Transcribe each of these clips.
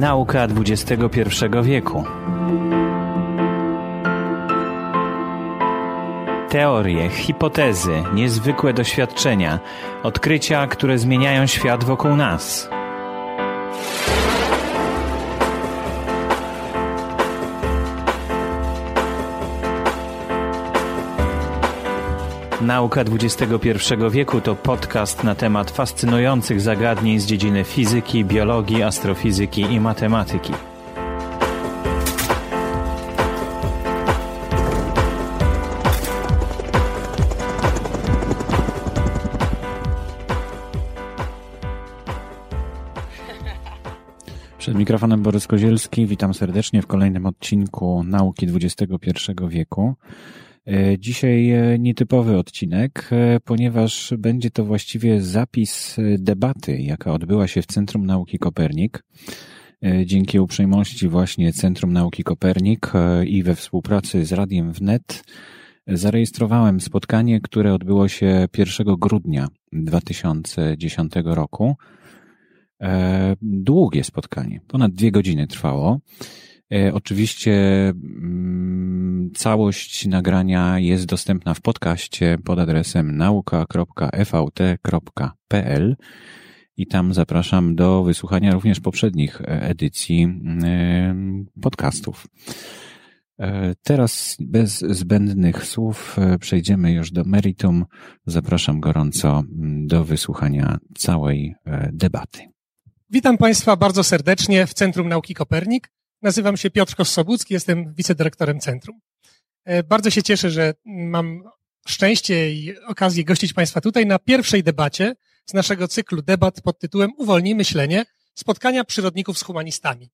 Nauka XXI wieku. Teorie, hipotezy, niezwykłe doświadczenia, odkrycia, które zmieniają świat wokół nas. Nauka XXI wieku to podcast na temat fascynujących zagadnień z dziedziny fizyki, biologii, astrofizyki i matematyki. Przed mikrofonem Borys Kozielski. Witam serdecznie w kolejnym odcinku Nauki XXI wieku. E, dzisiaj e, nietypowy odcinek, e, ponieważ będzie to właściwie zapis debaty, jaka odbyła się w Centrum Nauki Kopernik. Dzięki uprzejmości właśnie Centrum Nauki Kopernik i we współpracy z Radiem Wnet zarejestrowałem spotkanie, które odbyło się 1 grudnia 2010 roku. Długie spotkanie, ponad dwie godziny trwało. Oczywiście mm, Całość nagrania jest dostępna w podcaście pod adresem nauka.evt.pl i tam zapraszam do wysłuchania również poprzednich edycji podcastów. E, teraz bez zbędnych słów e, przejdziemy już do meritum. Zapraszam gorąco do wysłuchania całej e, debaty. Witam Państwa bardzo serdecznie w Centrum Nauki Kopernik. Nazywam się Piotr Kossobucki, jestem wicedyrektorem centrum. E, bardzo się cieszę, że mam szczęście i okazję gościć Państwa tutaj na pierwszej debacie z naszego cyklu debat pod tytułem Uwolnij myślenie spotkania przyrodników z humanistami.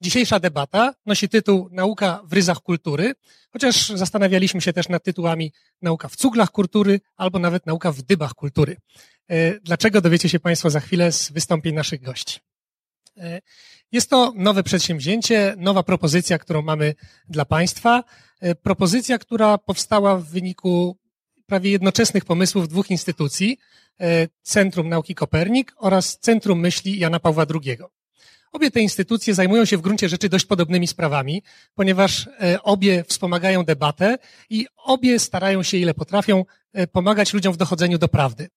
Dzisiejsza debata nosi tytuł Nauka w ryzach kultury, chociaż zastanawialiśmy się też nad tytułami Nauka w cuglach kultury albo nawet Nauka w dybach kultury. E, dlaczego dowiecie się Państwo za chwilę z wystąpień naszych gości. E, jest to nowe przedsięwzięcie, nowa propozycja, którą mamy dla Państwa. E, propozycja, która powstała w wyniku prawie jednoczesnych pomysłów dwóch instytucji, e, Centrum Nauki Kopernik oraz Centrum Myśli Jana Pawła II. Obie te instytucje zajmują się w gruncie rzeczy dość podobnymi sprawami, ponieważ obie wspomagają debatę i obie starają się, ile potrafią, pomagać ludziom w dochodzeniu do prawdy.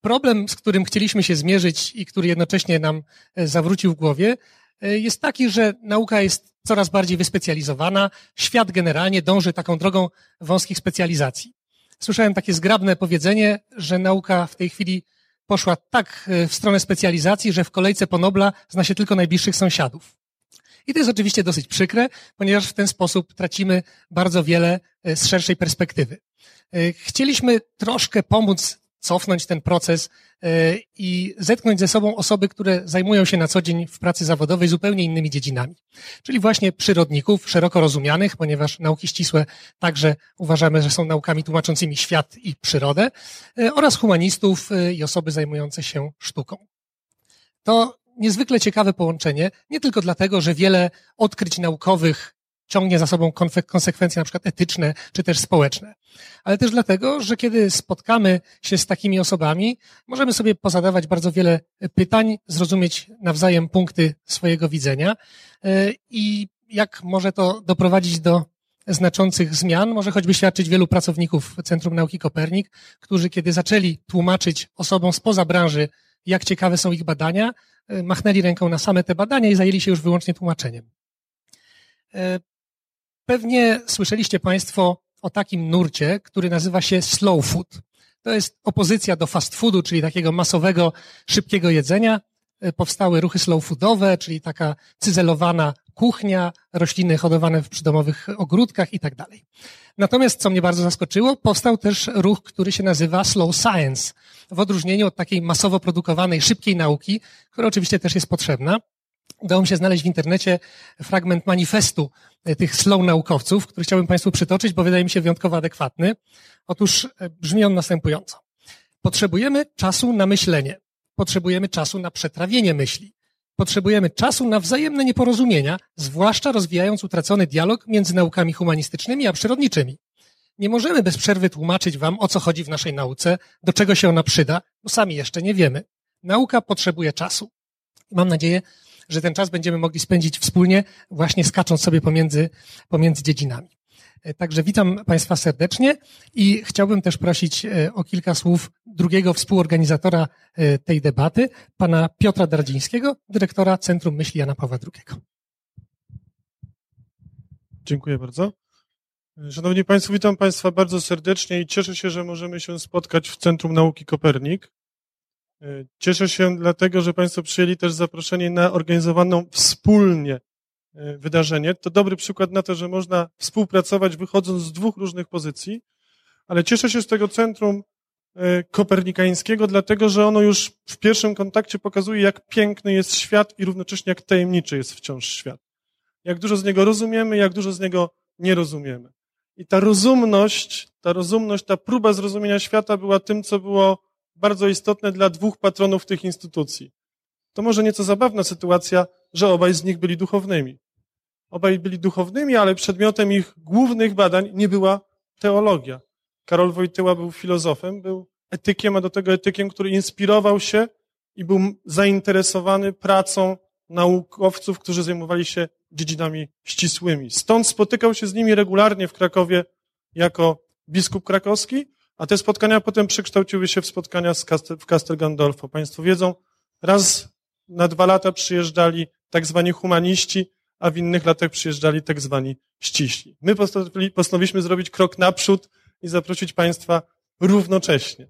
Problem, z którym chcieliśmy się zmierzyć i który jednocześnie nam e, zawrócił w głowie, e, jest taki, że nauka jest coraz bardziej wyspecjalizowana. Świat generalnie dąży taką drogą wąskich specjalizacji. Słyszałem takie zgrabne powiedzenie, że nauka w tej chwili poszła tak e, w stronę specjalizacji, że w kolejce po Nobla zna się tylko najbliższych sąsiadów. I to jest oczywiście dosyć przykre, ponieważ w ten sposób tracimy bardzo wiele z szerszej perspektywy. Chcieliśmy troszkę pomóc cofnąć ten proces e, i zetknąć ze sobą osoby, które zajmują się na co dzień w pracy zawodowej zupełnie innymi dziedzinami. Czyli właśnie przyrodników, szeroko rozumianych, ponieważ nauki ścisłe także uważamy, że są naukami tłumaczącymi świat i przyrodę, e, oraz humanistów e, i osoby zajmujące się sztuką. To niezwykle ciekawe połączenie, nie tylko dlatego, że wiele odkryć naukowych ciągnie za sobą konsekwencje na przykład etyczne czy też społeczne. Ale też dlatego, że kiedy spotkamy się z takimi osobami, możemy sobie pozadawać bardzo wiele pytań, zrozumieć nawzajem punkty swojego widzenia e, i jak może to doprowadzić do znaczących zmian, może choćby świadczyć wielu pracowników Centrum Nauki Kopernik, którzy kiedy zaczęli tłumaczyć osobom spoza branży, jak ciekawe są ich badania, e, machnęli ręką na same te badania i zajęli się już wyłącznie tłumaczeniem. Pewnie słyszeliście Państwo o takim nurcie, który nazywa się slow food. To jest opozycja do fast foodu, czyli takiego masowego, szybkiego jedzenia. E, powstały ruchy slow foodowe, czyli taka cyzelowana kuchnia, rośliny hodowane w przydomowych ogródkach i tak dalej. Natomiast, co mnie bardzo zaskoczyło, powstał też ruch, który się nazywa slow science, w odróżnieniu od takiej masowo produkowanej, szybkiej nauki, która oczywiście też jest potrzebna. Udało mi się znaleźć w internecie fragment manifestu e, tych slow naukowców, który chciałbym Państwu przytoczyć, bo wydaje mi się wyjątkowo adekwatny. Otóż e, brzmi on następująco. Potrzebujemy czasu na myślenie. Potrzebujemy czasu na przetrawienie myśli. Potrzebujemy czasu na wzajemne nieporozumienia, zwłaszcza rozwijając utracony dialog między naukami humanistycznymi a przyrodniczymi. Nie możemy bez przerwy tłumaczyć Wam, o co chodzi w naszej nauce, do czego się ona przyda, bo sami jeszcze nie wiemy. Nauka potrzebuje czasu. Mam nadzieję, że ten czas będziemy mogli spędzić wspólnie, właśnie skacząc sobie pomiędzy, pomiędzy dziedzinami. E, także witam Państwa serdecznie i chciałbym też prosić e, o kilka słów drugiego współorganizatora e, tej debaty, pana Piotra Dardzińskiego, dyrektora Centrum Myśli Jana Pawła II. Dziękuję bardzo. Szanowni Państwo, witam Państwa bardzo serdecznie i cieszę się, że możemy się spotkać w Centrum Nauki Kopernik. Cieszę się dlatego, że Państwo przyjęli też zaproszenie na organizowaną wspólnie E, wydarzenie. To dobry przykład na to, że można współpracować wychodząc z dwóch różnych pozycji, ale cieszę się z tego centrum e, kopernikańskiego, dlatego że ono już w pierwszym kontakcie pokazuje, jak piękny jest świat i równocześnie jak tajemniczy jest wciąż świat. Jak dużo z niego rozumiemy, jak dużo z niego nie rozumiemy. I ta rozumność, ta rozumność, ta próba zrozumienia świata była tym, co było bardzo istotne dla dwóch patronów tych instytucji. To może nieco zabawna sytuacja, że obaj z nich byli duchownymi. Obaj byli duchownymi, ale przedmiotem ich głównych badań nie była teologia. Karol Wojtyła był filozofem, był etykiem, a do tego etykiem, który inspirował się i był zainteresowany pracą naukowców, którzy zajmowali się dziedzinami ścisłymi. Stąd spotykał się z nimi regularnie w Krakowie jako biskup krakowski, a te spotkania potem przekształciły się w spotkania w Castel Gandolfo. Państwo wiedzą, raz na dwa lata przyjeżdżali tak zwani humaniści, a w innych latach przyjeżdżali tak zwani ściśli. My postanowiliśmy zrobić krok naprzód i zaprosić Państwa równocześnie.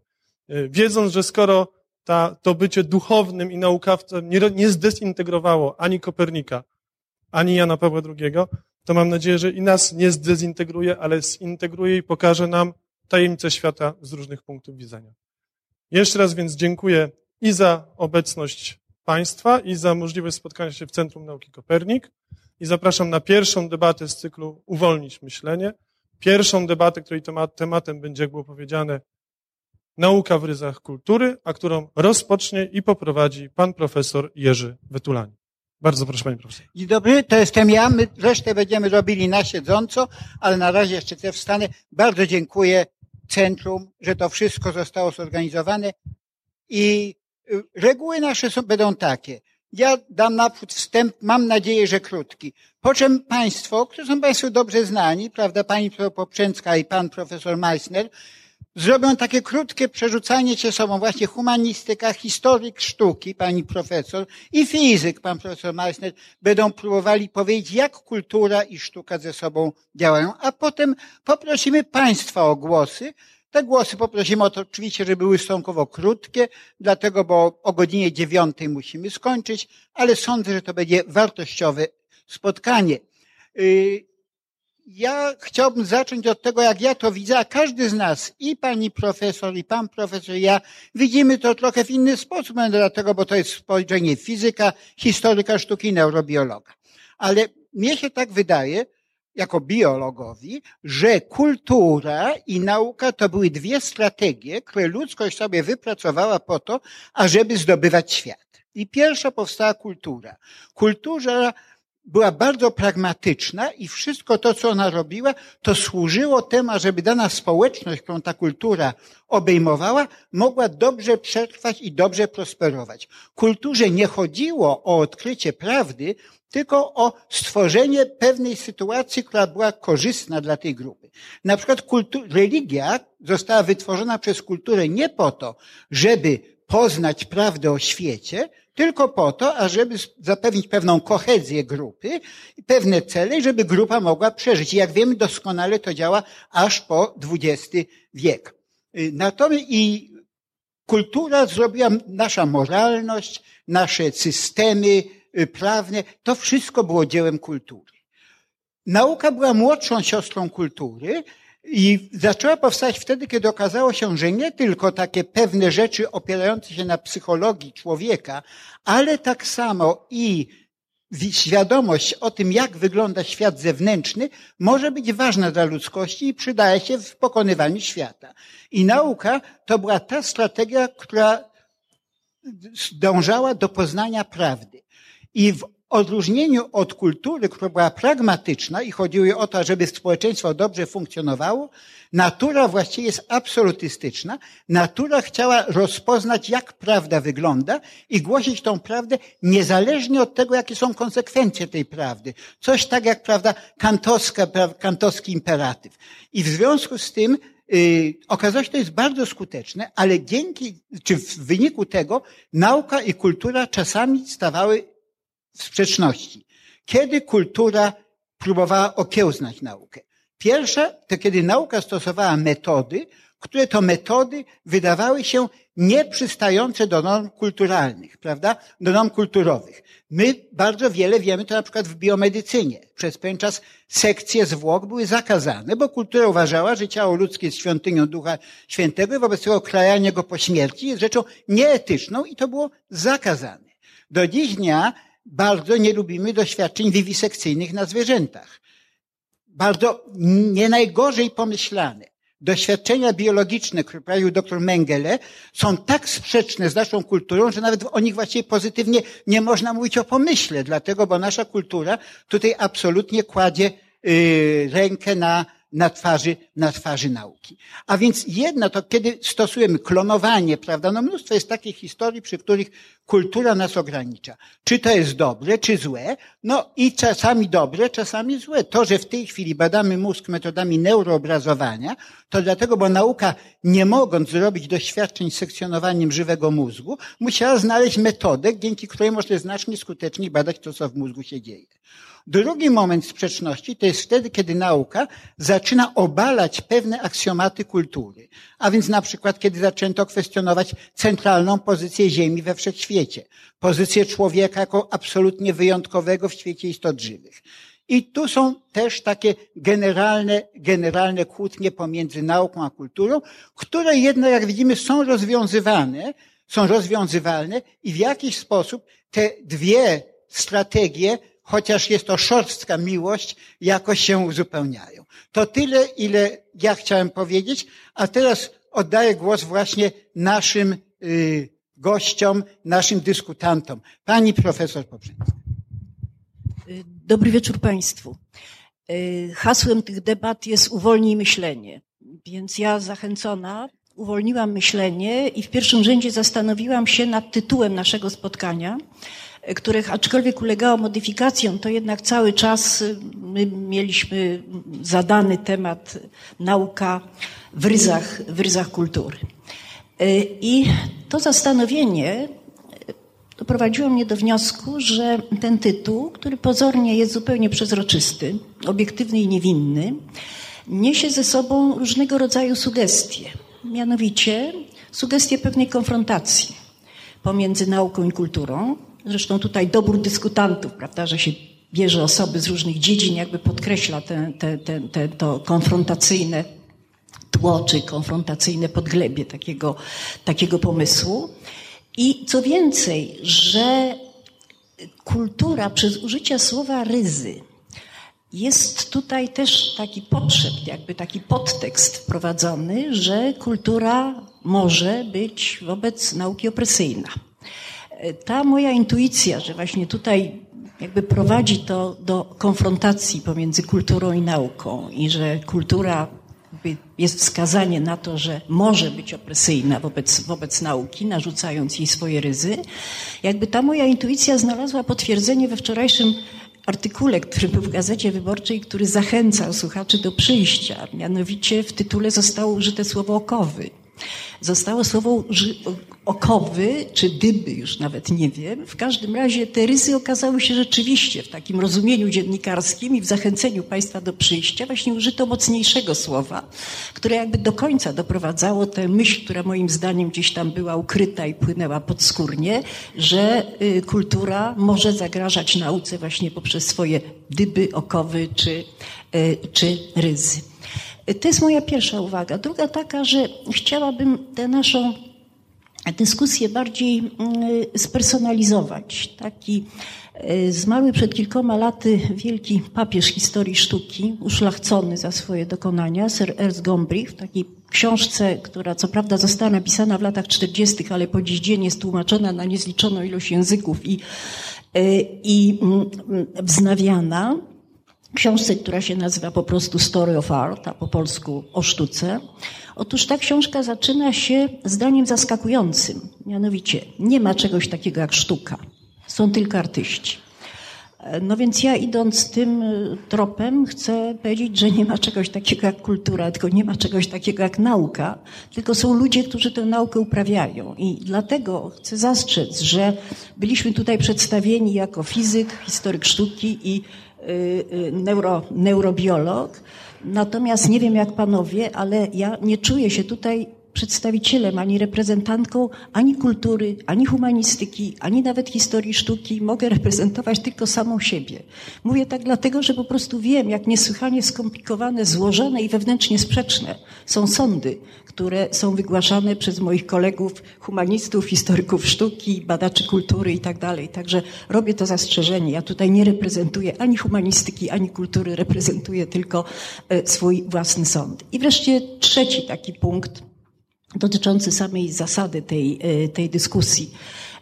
E, wiedząc, że skoro ta, to bycie duchownym i naukowcem nie, nie zdezintegrowało ani Kopernika, ani Jana Pawła II, to mam nadzieję, że i nas nie zdezintegruje, ale zintegruje i pokaże nam tajemnicę świata z różnych punktów widzenia. Jeszcze raz więc dziękuję i za obecność Państwa i za możliwość spotkania się w Centrum Nauki Kopernik. I zapraszam na pierwszą debatę z cyklu Uwolnić myślenie. Pierwszą debatę, której tematem będzie, jak było powiedziane, nauka w ryzach kultury, a którą rozpocznie i poprowadzi pan profesor Jerzy Wetulani. Bardzo proszę, panie profesor. Dzień dobry, to jestem ja. My resztę będziemy robili na siedząco, ale na razie jeszcze też wstanę. Bardzo dziękuję Centrum, że to wszystko zostało zorganizowane i Y, reguły nasze są, będą takie. Ja dam naprzód wstęp, mam nadzieję, że krótki. Po czym Państwo, którzy są Państwo dobrze znani, prawda, Pani profesor Poprzęcka i Pan profesor Meissner, zrobią takie krótkie przerzucanie się sobą, właśnie humanistyka, historyk sztuki, pani profesor, i fizyk, pan profesor Meissner, będą próbowali powiedzieć, jak kultura i sztuka ze sobą działają, a potem poprosimy Państwa o głosy, te głosy poprosimy o to oczywiście, żeby były stosunkowo krótkie, dlatego, bo o godzinie dziewiątej musimy skończyć, ale sądzę, że to będzie wartościowe spotkanie. Y, ja chciałbym zacząć od tego, jak ja to widzę, a każdy z nas, i pani profesor, i pan profesor, i ja, widzimy to trochę w inny sposób, dlatego, bo to jest spojrzenie fizyka, historyka sztuki, neurobiologa. Ale mnie się tak wydaje, jako biologowi, że kultura i nauka to były dwie strategie, które ludzkość sobie wypracowała po to, ażeby zdobywać świat. I pierwsza powstała kultura. Kultura była bardzo pragmatyczna i wszystko to, co ona robiła, to służyło temu, żeby dana społeczność, którą ta kultura obejmowała, mogła dobrze przetrwać i dobrze prosperować. Kulturze nie chodziło o odkrycie prawdy, tylko o stworzenie pewnej sytuacji, która była korzystna dla tej grupy. Na przykład religia została wytworzona przez kulturę nie po to, żeby poznać prawdę o świecie, tylko po to, ażeby zapewnić pewną kohezję grupy i pewne cele, żeby grupa mogła przeżyć. I jak wiemy, doskonale to działa aż po XX wiek. Y, natomiast i kultura zrobiła nasza moralność, nasze systemy, Y, prawne, to wszystko było dziełem kultury. Nauka była młodszą siostrą kultury i zaczęła powstać wtedy, kiedy okazało się, że nie tylko takie pewne rzeczy opierające się na psychologii człowieka, ale tak samo i świadomość o tym, jak wygląda świat zewnętrzny, może być ważna dla ludzkości i przydaje się w pokonywaniu świata. I nauka to była ta strategia, która dążała do poznania prawdy. I w odróżnieniu od kultury, która była pragmatyczna i chodziło o to, żeby społeczeństwo dobrze funkcjonowało, natura właściwie jest absolutystyczna. Natura chciała rozpoznać, jak prawda wygląda i głosić tą prawdę niezależnie od tego, jakie są konsekwencje tej prawdy. Coś tak jak, prawda, kantowska, kantowski imperatyw. I w związku z tym Yy, okazało się, że to jest bardzo skuteczne, ale dzięki, czy w wyniku tego nauka i kultura czasami stawały sprzeczności. Kiedy kultura próbowała okiełznać naukę? Pierwsza to kiedy nauka stosowała metody, które to metody wydawały się nieprzystające do norm kulturalnych, prawda? Do norm kulturowych. My bardzo wiele wiemy to na przykład w biomedycynie. Przez pewien czas sekcje zwłok były zakazane, bo kultura uważała, że ciało ludzkie jest świątynią Ducha Świętego i wobec tego krajanie go po śmierci jest rzeczą nieetyczną i to było zakazane. Do dziś dnia bardzo nie lubimy doświadczeń wiwisekcyjnych na zwierzętach. Bardzo nie najgorzej pomyślane. Doświadczenia biologiczne, które prowadził dr Mengele, są tak sprzeczne z naszą kulturą, że nawet o nich właściwie pozytywnie nie można mówić o pomyśle, dlatego, bo nasza kultura tutaj absolutnie kładzie yy, rękę na na twarzy, na twarzy nauki. A więc jedno to, kiedy stosujemy klonowanie, prawda, no mnóstwo jest takich historii, przy których kultura nas ogranicza. Czy to jest dobre, czy złe? No i czasami dobre, czasami złe. To, że w tej chwili badamy mózg metodami neuroobrazowania, to dlatego, bo nauka, nie mogąc zrobić doświadczeń z sekcjonowaniem żywego mózgu, musiała znaleźć metodę, dzięki której można znacznie skuteczniej badać to, co w mózgu się dzieje. Drugi moment sprzeczności to jest wtedy, kiedy nauka zaczyna obalać pewne aksjomaty kultury. A więc na przykład, kiedy zaczęto kwestionować centralną pozycję Ziemi we wszechświecie, pozycję człowieka jako absolutnie wyjątkowego w świecie istot żywych. I tu są też takie generalne, generalne kłótnie pomiędzy nauką a kulturą, które jednak, jak widzimy, są rozwiązywane, są rozwiązywalne i w jakiś sposób te dwie strategie chociaż jest to szorstka miłość, jakoś się uzupełniają. To tyle, ile ja chciałem powiedzieć, a teraz oddaję głos właśnie naszym y, gościom, naszym dyskutantom. Pani profesor Poprzednia. Dobry wieczór Państwu. Y, hasłem tych debat jest uwolnij myślenie. Więc ja zachęcona uwolniłam myślenie i w pierwszym rzędzie zastanowiłam się nad tytułem naszego spotkania, których aczkolwiek ulegało modyfikacjom, to jednak cały czas y, my mieliśmy zadany temat nauka w ryzach, w ryzach kultury. Y, I to zastanowienie doprowadziło mnie do wniosku, że ten tytuł, który pozornie jest zupełnie przezroczysty, obiektywny i niewinny, niesie ze sobą różnego rodzaju sugestie. Mianowicie sugestie pewnej konfrontacji pomiędzy nauką i kulturą, Zresztą tutaj dobór dyskutantów, prawda, że się bierze osoby z różnych dziedzin, jakby podkreśla te, te, te, te, to konfrontacyjne tło, czy konfrontacyjne podglebie takiego, takiego pomysłu. I co więcej, że kultura przez użycie słowa ryzy jest tutaj też taki potrzeb, jakby taki podtekst wprowadzony, że kultura może być wobec nauki opresyjna ta moja intuicja, że właśnie tutaj jakby prowadzi to do konfrontacji pomiędzy kulturą i nauką i że kultura jest wskazanie na to, że może być opresyjna wobec, wobec nauki, narzucając jej swoje ryzy. Jakby ta moja intuicja znalazła potwierdzenie we wczorajszym artykule, który był w Gazecie Wyborczej, który zachęcał słuchaczy do przyjścia. Mianowicie w tytule zostało użyte słowo okowy. Zostało słowo okowy, czy dyby, już nawet nie wiem. W każdym razie te rysy okazały się rzeczywiście w takim rozumieniu dziennikarskim i w zachęceniu Państwa do przyjścia właśnie użyto mocniejszego słowa, które jakby do końca doprowadzało tę myśl, która moim zdaniem gdzieś tam była ukryta i płynęła podskórnie, że y, kultura może zagrażać nauce właśnie poprzez swoje dyby, okowy czy, y, czy ryzy. To jest moja pierwsza uwaga. Druga taka, że chciałabym tę naszą dyskusję bardziej mm, spersonalizować. Taki e, zmarły przed kilkoma laty wielki papież historii sztuki, uszlachcony za swoje dokonania, Sir Ernst Gombrich, w takiej książce, która co prawda została napisana w latach 40., ale po dziś dzień jest tłumaczona na niezliczoną ilość języków i i mm, wznawiana książce, która się nazywa po prostu Story of Art, a po polsku o sztuce. Otóż ta książka zaczyna się zdaniem zaskakującym. Mianowicie, nie ma czegoś takiego jak sztuka. Są tylko artyści. No więc ja idąc tym y, tropem chcę powiedzieć, że nie ma czegoś takiego jak kultura, tylko nie ma czegoś takiego jak nauka, tylko są ludzie, którzy tę naukę uprawiają. I dlatego chcę zastrzec, że byliśmy tutaj przedstawieni jako fizyk, historyk sztuki i neuro, neurobiolog. Natomiast nie wiem jak panowie, ale ja nie czuję się tutaj przedstawicielem, ani reprezentantką ani kultury, ani humanistyki, ani nawet historii sztuki. Mogę reprezentować tylko samą siebie. Mówię tak dlatego, że po prostu wiem, jak niesłychanie skomplikowane, złożone i wewnętrznie sprzeczne są sądy, które są wygłaszane przez moich kolegów, humanistów, historyków sztuki, badaczy kultury i tak. Także robię to zastrzeżenie. Ja tutaj nie reprezentuję ani humanistyki, ani kultury, reprezentuję tylko e, swój własny sąd. I wreszcie trzeci taki punkt, dotyczący samej zasady tej, e, tej dyskusji.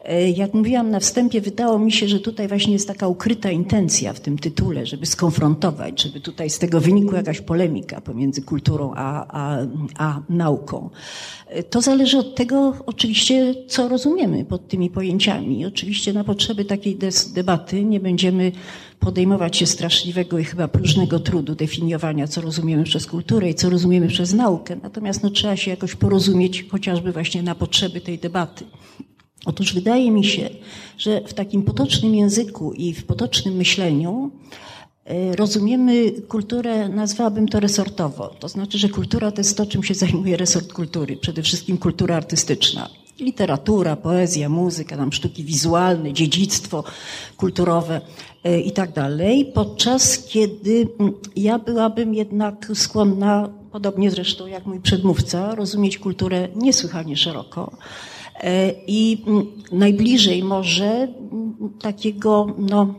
E, jak mówiłam na wstępie, wydało mi się, że tutaj właśnie jest taka ukryta intencja w tym tytule, żeby skonfrontować, żeby tutaj z tego wynikła jakaś polemika pomiędzy kulturą a, a, a nauką. E, to zależy od tego oczywiście, co rozumiemy pod tymi pojęciami. Oczywiście na potrzeby takiej debaty nie będziemy podejmować się straszliwego i chyba próżnego trudu definiowania, co rozumiemy przez kulturę i co rozumiemy przez naukę. Natomiast no, trzeba się jakoś porozumieć, chociażby właśnie na potrzeby tej debaty. Otóż wydaje mi się, że w takim potocznym języku i w potocznym myśleniu e, rozumiemy kulturę, nazwałabym to resortowo. To znaczy, że kultura to jest to, czym się zajmuje resort kultury. Przede wszystkim kultura artystyczna. Literatura, poezja, muzyka, tam sztuki wizualne, dziedzictwo kulturowe e, i tak dalej. Podczas kiedy mm, ja byłabym jednak skłonna, podobnie zresztą jak mój przedmówca, rozumieć kulturę niesłychanie szeroko I mm, najbliżej może mm, takiego no,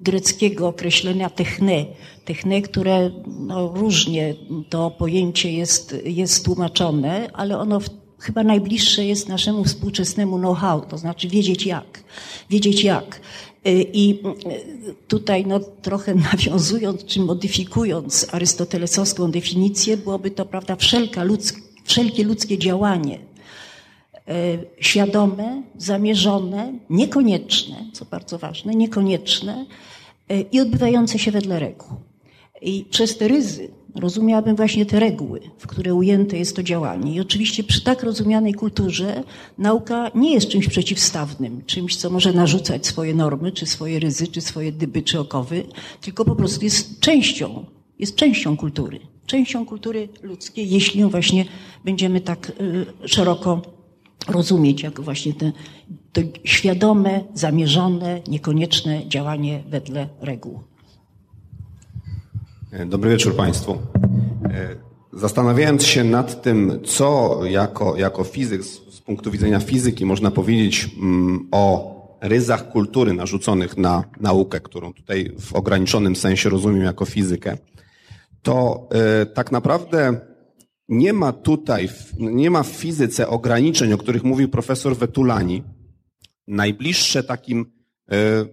greckiego określenia techne, techne, które no, różnie to pojęcie jest, jest tłumaczone, ale ono w, chyba najbliższe jest naszemu współczesnemu know-how, to znaczy wiedzieć jak. Wiedzieć jak. E, I mm, tutaj no, trochę nawiązując czy modyfikując arystotelesowską definicję, byłoby to prawda wszelka ludzka, wszelkie ludzkie działanie E, świadome, zamierzone, niekonieczne, co bardzo ważne, niekonieczne e, i odbywające się wedle reguł. I przez te ryzy rozumiałabym właśnie te reguły, w które ujęte jest to działanie. I oczywiście przy tak rozumianej kulturze nauka nie jest czymś przeciwstawnym, czymś, co może narzucać swoje normy, czy swoje ryzy, czy swoje dyby, czy okowy, tylko po prostu jest częścią, jest częścią kultury. Częścią kultury ludzkiej, jeśli ją właśnie będziemy tak y, szeroko rozumieć jako właśnie te, to świadome, zamierzone, niekonieczne działanie wedle reguł. Dobry wieczór Państwu. Zastanawiając się nad tym, co jako, jako fizyk, z punktu widzenia fizyki można powiedzieć mm, o ryzach kultury narzuconych na naukę, którą tutaj w ograniczonym sensie rozumiem jako fizykę, to e, tak naprawdę nie ma tutaj, nie ma w fizyce ograniczeń, o których mówił profesor Wetulani. Najbliższe takim, e,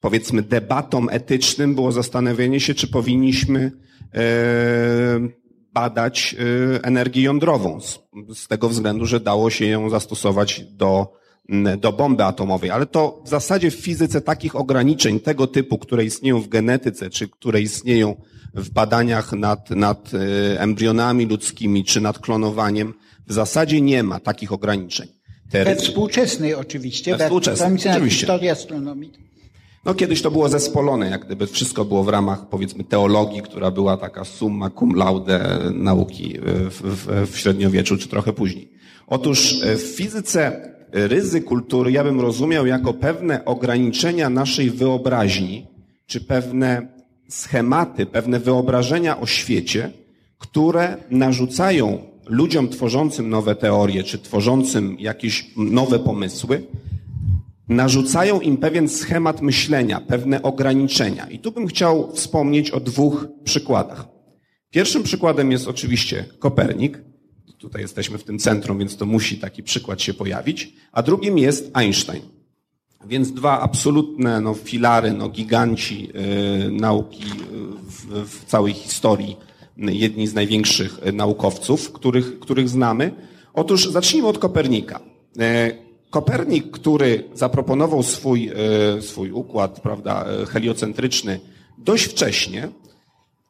powiedzmy, debatom etycznym było zastanowienie się, czy powinniśmy e, badać e, energię jądrową, z tego względu, że dało się ją zastosować do, do bomby atomowej. Ale to w zasadzie w fizyce takich ograniczeń tego typu, które istnieją w genetyce, czy które istnieją w badaniach nad, nad e, embrionami ludzkimi czy nad klonowaniem w zasadzie nie ma takich ograniczeń. Te We współczesnej oczywiście, we współczesnej, oczywiście. historia astronomii. No kiedyś to było zespolone, jak gdyby wszystko było w ramach powiedzmy teologii, która była taka summa cum laude nauki w, w, w średniowieczu, czy trochę później. Otóż e, w fizyce ryzy kultury ja bym rozumiał jako pewne ograniczenia naszej wyobraźni, czy pewne schematy, pewne wyobrażenia o świecie, które narzucają ludziom tworzącym nowe teorie, czy tworzącym jakieś nowe pomysły, narzucają im pewien schemat myślenia, pewne ograniczenia. I tu bym chciał wspomnieć o dwóch przykładach. Pierwszym przykładem jest oczywiście Kopernik. Tutaj jesteśmy w tym centrum, więc to musi taki przykład się pojawić. A drugim jest Einstein. Więc dwa absolutne no, filary, no, giganci y, nauki w, w, całej historii, jedni z największych naukowców, których, których znamy. Otóż zacznijmy od Kopernika. Kopernik, który zaproponował swój, swój układ prawda, heliocentryczny dość wcześnie,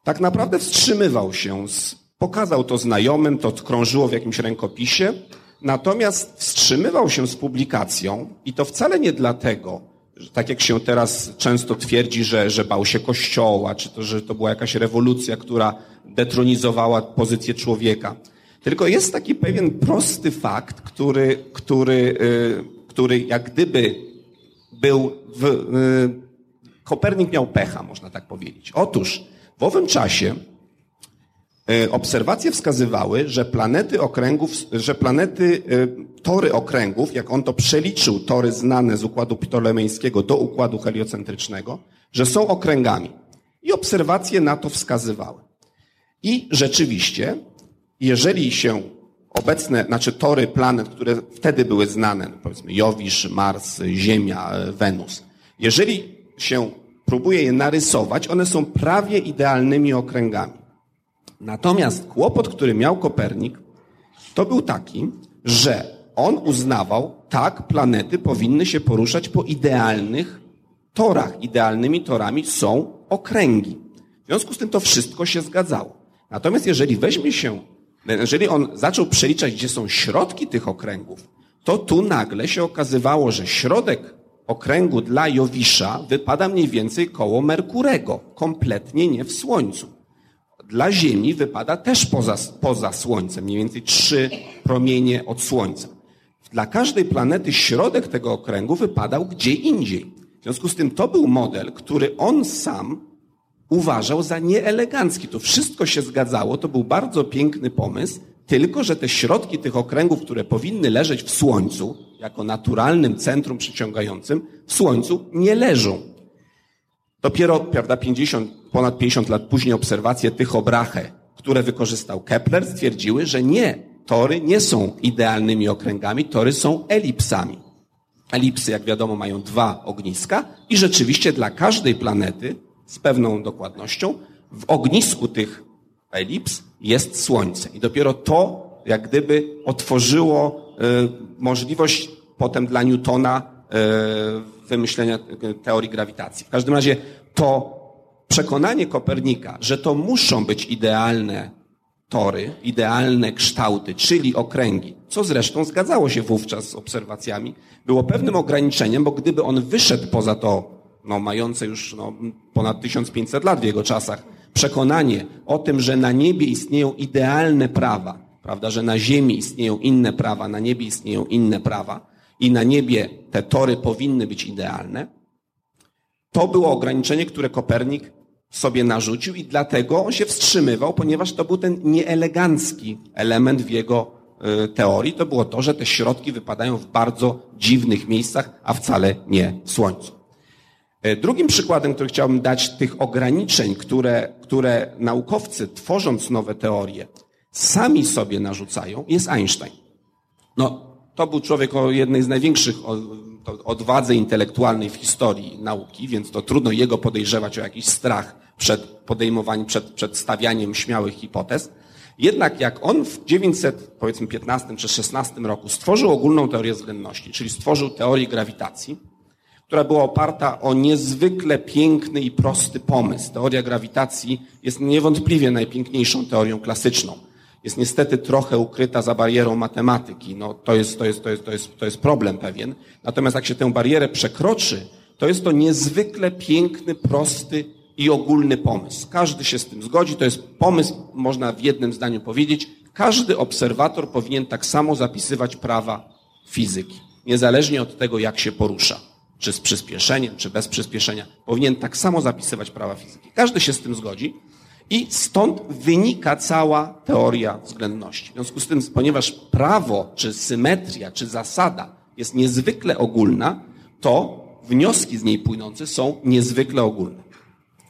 tak naprawdę wstrzymywał się, z, pokazał to znajomym, to krążyło w jakimś rękopisie, natomiast wstrzymywał się z publikacją i to wcale nie dlatego, że tak jak się teraz często twierdzi, że, że bał się kościoła, czy to, że to była jakaś rewolucja, która detronizowała pozycję człowieka. Tylko jest taki pewien prosty fakt, który, który, yy, który jak gdyby był w, yy, Kopernik miał pecha, można tak powiedzieć. Otóż w owym czasie obserwacje wskazywały, że planety okręgów, że planety, e, tory okręgów, jak on to przeliczył, tory znane z układu ptolemejskiego do układu heliocentrycznego, że są okręgami. I obserwacje na to wskazywały. I rzeczywiście, jeżeli się obecne, znaczy tory planet, które wtedy były znane, no powiedzmy Jowisz, Mars, Ziemia, Wenus, jeżeli się próbuje je narysować, one są prawie idealnymi okręgami. Natomiast kłopot, który miał Kopernik, to był taki, że on uznawał, tak, planety powinny się poruszać po idealnych torach. Idealnymi torami są okręgi. W związku z tym to wszystko się zgadzało. Natomiast jeżeli weźmie się, jeżeli on zaczął przeliczać, gdzie są środki tych okręgów, to tu nagle się okazywało, że środek okręgu dla Jowisza wypada mniej więcej koło Merkurego, kompletnie nie w Słońcu. Dla Ziemi wypada też poza, poza Słońcem, mniej więcej trzy promienie od Słońca. Dla każdej planety środek tego okręgu wypadał gdzie indziej. W związku z tym to był model, który on sam uważał za nieelegancki. To wszystko się zgadzało, to był bardzo piękny pomysł, tylko że te środki tych okręgów, które powinny leżeć w Słońcu, jako naturalnym centrum przyciągającym, w Słońcu nie leżą. Dopiero, prawda, 50, ponad 50 lat później obserwacje tych obrache, które wykorzystał Kepler, stwierdziły, że nie, tory nie są idealnymi okręgami, tory są elipsami. Elipsy, jak wiadomo, mają dwa ogniska i rzeczywiście dla każdej planety z pewną dokładnością w ognisku tych elips jest Słońce. I dopiero to, jak gdyby otworzyło y, możliwość potem dla Newtona y, wymyślenia teorii grawitacji. W każdym razie to przekonanie Kopernika, że to muszą być idealne tory, idealne kształty, czyli okręgi, co zresztą zgadzało się wówczas z obserwacjami, było pewnym ograniczeniem, bo gdyby on wyszedł poza to, no, mające już no, ponad 1500 lat w jego czasach, przekonanie o tym, że na niebie istnieją idealne prawa, prawda, że na ziemi istnieją inne prawa, na niebie istnieją inne prawa i na niebie te tory powinny być idealne, to było ograniczenie, które Kopernik sobie narzucił i dlatego on się wstrzymywał, ponieważ to był ten nieelegancki element w jego y, teorii. To było to, że te środki wypadają w bardzo dziwnych miejscach, a wcale nie w Słońcu. E, drugim przykładem, który chciałbym dać tych ograniczeń, które, które naukowcy, tworząc nowe teorie, sami sobie narzucają, jest Einstein. No, to był człowiek o jednej z największych odwadze intelektualnej w historii nauki, więc to trudno jego podejrzewać o jakiś strach przed podejmowaniem, przed, przed stawianiem śmiałych hipotez. Jednak jak on w 915 czy 16 roku stworzył ogólną teorię względności, czyli stworzył teorię grawitacji, która była oparta o niezwykle piękny i prosty pomysł. Teoria grawitacji jest niewątpliwie najpiękniejszą teorią klasyczną. Jest niestety trochę ukryta za barierą matematyki. No, to, jest, to, jest, to, jest, to, jest, to jest problem pewien. Natomiast jak się tę barierę przekroczy, to jest to niezwykle piękny, prosty i ogólny pomysł. Każdy się z tym zgodzi. To jest pomysł, można w jednym zdaniu powiedzieć, każdy obserwator powinien tak samo zapisywać prawa fizyki, niezależnie od tego, jak się porusza czy z przyspieszeniem, czy bez przyspieszenia, powinien tak samo zapisywać prawa fizyki. Każdy się z tym zgodzi i stąd wynika cała teoria względności. W związku z tym, ponieważ prawo, czy symetria, czy zasada jest niezwykle ogólna, to wnioski z niej płynące są niezwykle ogólne.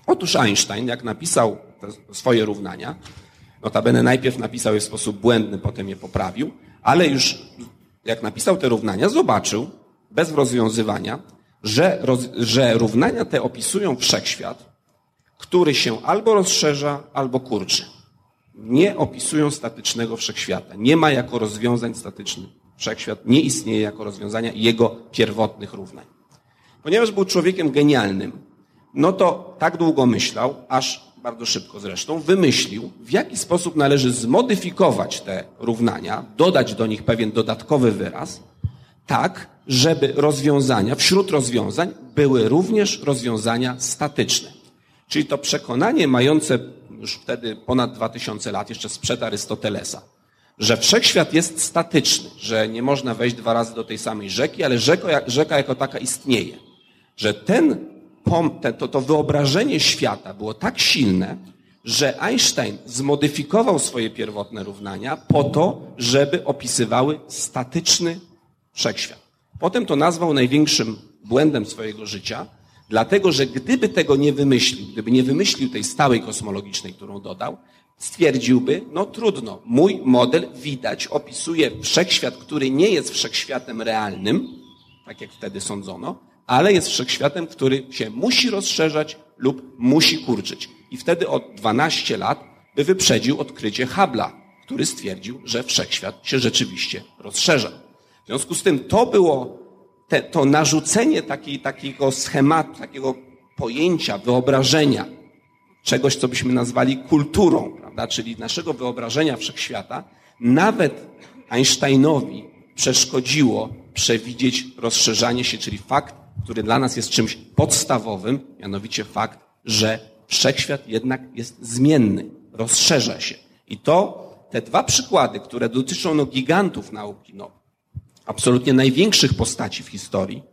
Otóż Einstein, jak napisał swoje równania, notabene najpierw napisał je w sposób błędny, potem je poprawił, ale już jak napisał te równania, zobaczył, bez rozwiązywania, że, roz, że równania te opisują wszechświat, który się albo rozszerza, albo kurczy. Nie opisują statycznego wszechświata. Nie ma jako rozwiązań statycznych. Wszechświat nie istnieje jako rozwiązania jego pierwotnych równań. Ponieważ był człowiekiem genialnym, no to tak długo myślał, aż bardzo szybko zresztą, wymyślił, w jaki sposób należy zmodyfikować te równania, dodać do nich pewien dodatkowy wyraz, tak, żeby rozwiązania, wśród rozwiązań były również rozwiązania statyczne. Czyli to przekonanie mające już wtedy ponad 2000 lat, jeszcze sprzed Arystotelesa, że wszechświat jest statyczny, że nie można wejść dwa razy do tej samej rzeki, ale rzeka, rzeka jako taka istnieje. Że ten, to, to wyobrażenie świata było tak silne, że Einstein zmodyfikował swoje pierwotne równania po to, żeby opisywały statyczny wszechświat. Potem to nazwał największym błędem swojego życia, dlatego że gdyby tego nie wymyślił, gdyby nie wymyślił tej stałej kosmologicznej, którą dodał, stwierdziłby, no trudno, mój model widać opisuje wszechświat, który nie jest wszechświatem realnym, tak jak wtedy sądzono, ale jest wszechświatem, który się musi rozszerzać lub musi kurczyć. I wtedy o 12 lat by wyprzedził odkrycie Habla, który stwierdził, że wszechświat się rzeczywiście rozszerza. W związku z tym to było te, to narzucenie takiej, takiego schematu, takiego pojęcia, wyobrażenia, czegoś, co byśmy nazwali kulturą, prawda? czyli naszego wyobrażenia wszechświata, nawet Einsteinowi przeszkodziło przewidzieć rozszerzanie się, czyli fakt, który dla nas jest czymś podstawowym, mianowicie fakt, że wszechświat jednak jest zmienny, rozszerza się. I to te dwa przykłady, które dotyczą no, gigantów nauki, no, absolutnie największych postaci w historii,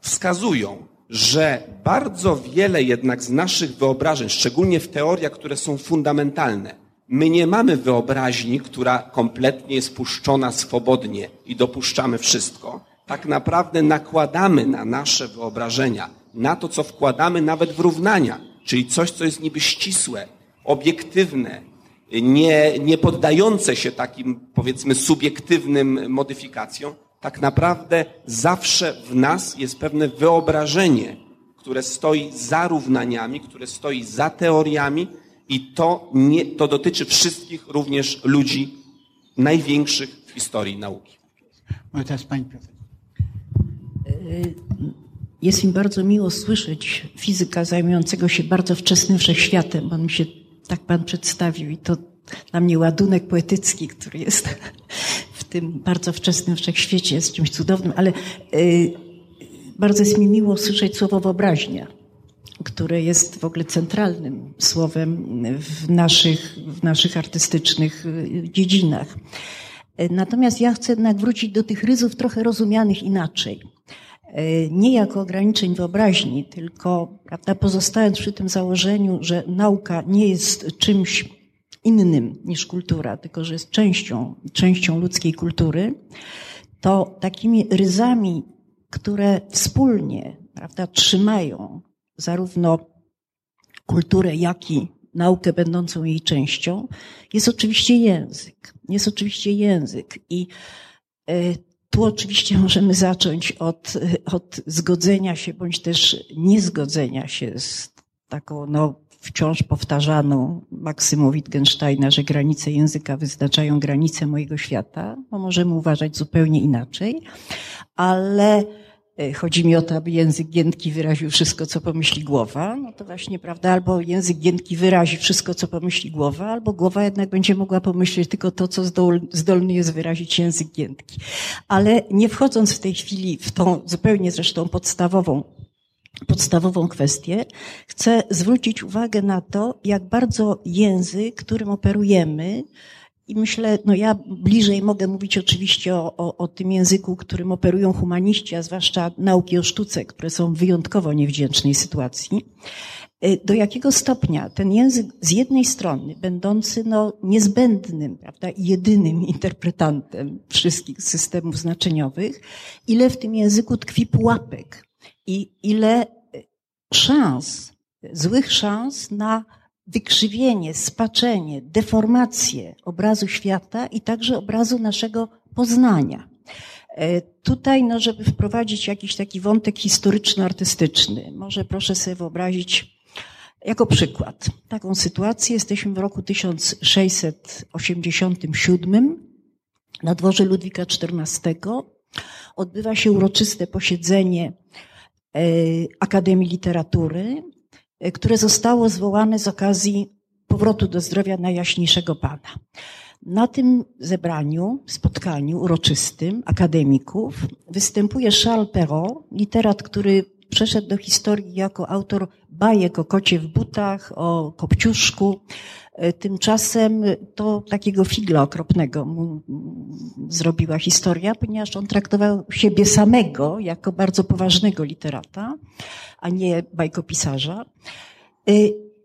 wskazują, że bardzo wiele jednak z naszych wyobrażeń, szczególnie w teoriach, które są fundamentalne, my nie mamy wyobraźni, która kompletnie jest puszczona swobodnie i dopuszczamy wszystko. Tak naprawdę nakładamy na nasze wyobrażenia, na to, co wkładamy nawet w równania, czyli coś, co jest niby ścisłe, obiektywne, nie, nie poddające się takim, powiedzmy, subiektywnym modyfikacjom, tak naprawdę zawsze w nas jest pewne wyobrażenie, które stoi za równaniami, które stoi za teoriami i to, nie, to dotyczy wszystkich również ludzi największych w historii nauki. Może teraz pani profesor. Jest mi bardzo miło słyszeć fizyka zajmującego się bardzo wczesnym wszechświatem, bo on mi się tak pan przedstawił i to dla mnie ładunek poetycki, który jest w tym bardzo wczesnym wszechświecie, jest czymś cudownym, ale y, bardzo jest mi miło słyszeć słowo wyobraźnia, które jest w ogóle centralnym słowem w naszych, w naszych artystycznych y, dziedzinach. Natomiast ja chcę jednak wrócić do tych ryzów trochę rozumianych inaczej. E, nie jako ograniczeń wyobraźni, tylko prawda, pozostając przy tym założeniu, że nauka nie jest czymś innym niż kultura, tylko że jest częścią, częścią ludzkiej kultury, to takimi ryzami, które wspólnie prawda, trzymają zarówno kulturę, jak i naukę będącą jej częścią, jest oczywiście język. Jest oczywiście język i e, tu oczywiście możemy zacząć od, od zgodzenia się bądź też niezgodzenia się z taką no, wciąż powtarzaną maksymą Wittgensteina, że granice języka wyznaczają granice mojego świata, bo możemy uważać zupełnie inaczej, ale chodzi mi o to, aby język giętki wyraził wszystko, co pomyśli głowa. No to właśnie, prawda, albo język giętki wyrazi wszystko, co pomyśli głowa, albo głowa jednak będzie mogła pomyśleć tylko to, co zdolny jest wyrazić język giętki. Ale nie wchodząc w tej chwili w tą zupełnie zresztą podstawową podstawową kwestię, chcę zwrócić uwagę na to, jak bardzo język, którym operujemy, i myślę, no ja bliżej mogę mówić oczywiście o, o, o, tym języku, którym operują humaniści, a zwłaszcza nauki o sztuce, które są w wyjątkowo niewdzięcznej sytuacji. Y, do jakiego stopnia ten język z jednej strony, będący no, niezbędnym prawda, jedynym interpretantem wszystkich systemów znaczeniowych, ile w tym języku tkwi pułapek i ile y, szans, złych szans na wykrzywienie, spaczenie, deformację obrazu świata i także obrazu naszego poznania. E, tutaj, no, żeby wprowadzić jakiś taki wątek historyczno-artystyczny, może proszę sobie wyobrazić jako przykład taką sytuację. Jesteśmy w roku 1687 na dworze Ludwika XIV. Odbywa się uroczyste posiedzenie e, Akademii Literatury, które zostało zwołane z okazji powrotu do zdrowia Najjaśniejszego Pana. Na tym zebraniu, spotkaniu uroczystym akademików występuje Charles Perrault, literat, który przeszedł do historii jako autor bajek o kocie w butach, o kopciuszku. E, tymczasem to takiego figla okropnego mu zrobiła historia, ponieważ on traktował siebie samego jako bardzo poważnego literata, a nie bajkopisarza. E,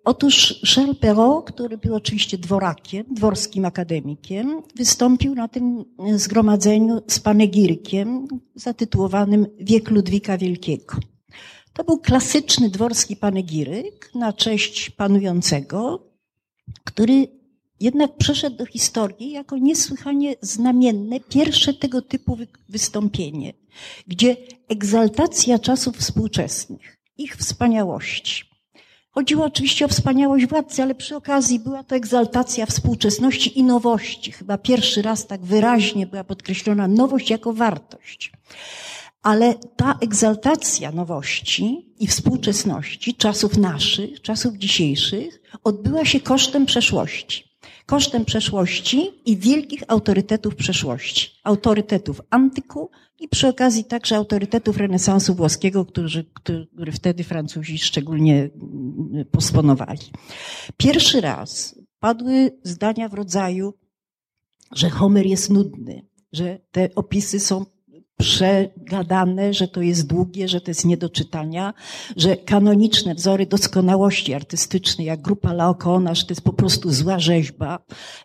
Otóż Charles Perrault, który był oczywiście dworakiem, dworskim akademikiem, wystąpił na tym zgromadzeniu z panegirkiem zatytułowanym Wiek Ludwika Wielkiego. To był klasyczny dworski panegiryk na cześć panującego, który jednak przeszedł do historii jako niesłychanie znamienne pierwsze tego typu wystąpienie, gdzie egzaltacja czasów współczesnych, ich wspaniałości, Chodziło oczywiście o wspaniałość władcy, ale przy okazji była to egzaltacja współczesności i nowości. Chyba pierwszy raz tak wyraźnie była podkreślona nowość jako wartość. Ale ta egzaltacja nowości i współczesności, czasów naszych, czasów dzisiejszych, odbyła się kosztem przeszłości. Kosztem przeszłości i wielkich autorytetów przeszłości. Autorytetów antyku i przy okazji także autorytetów renesansu włoskiego, który, który wtedy Francuzi szczególnie mm, posponowali. Pierwszy raz padły zdania w rodzaju, że Homer jest nudny, że te opisy są przegadane, że to jest długie, że to jest nie do czytania, że kanoniczne wzory doskonałości artystycznej, jak grupa Laokoona, że to jest po prostu zła rzeźba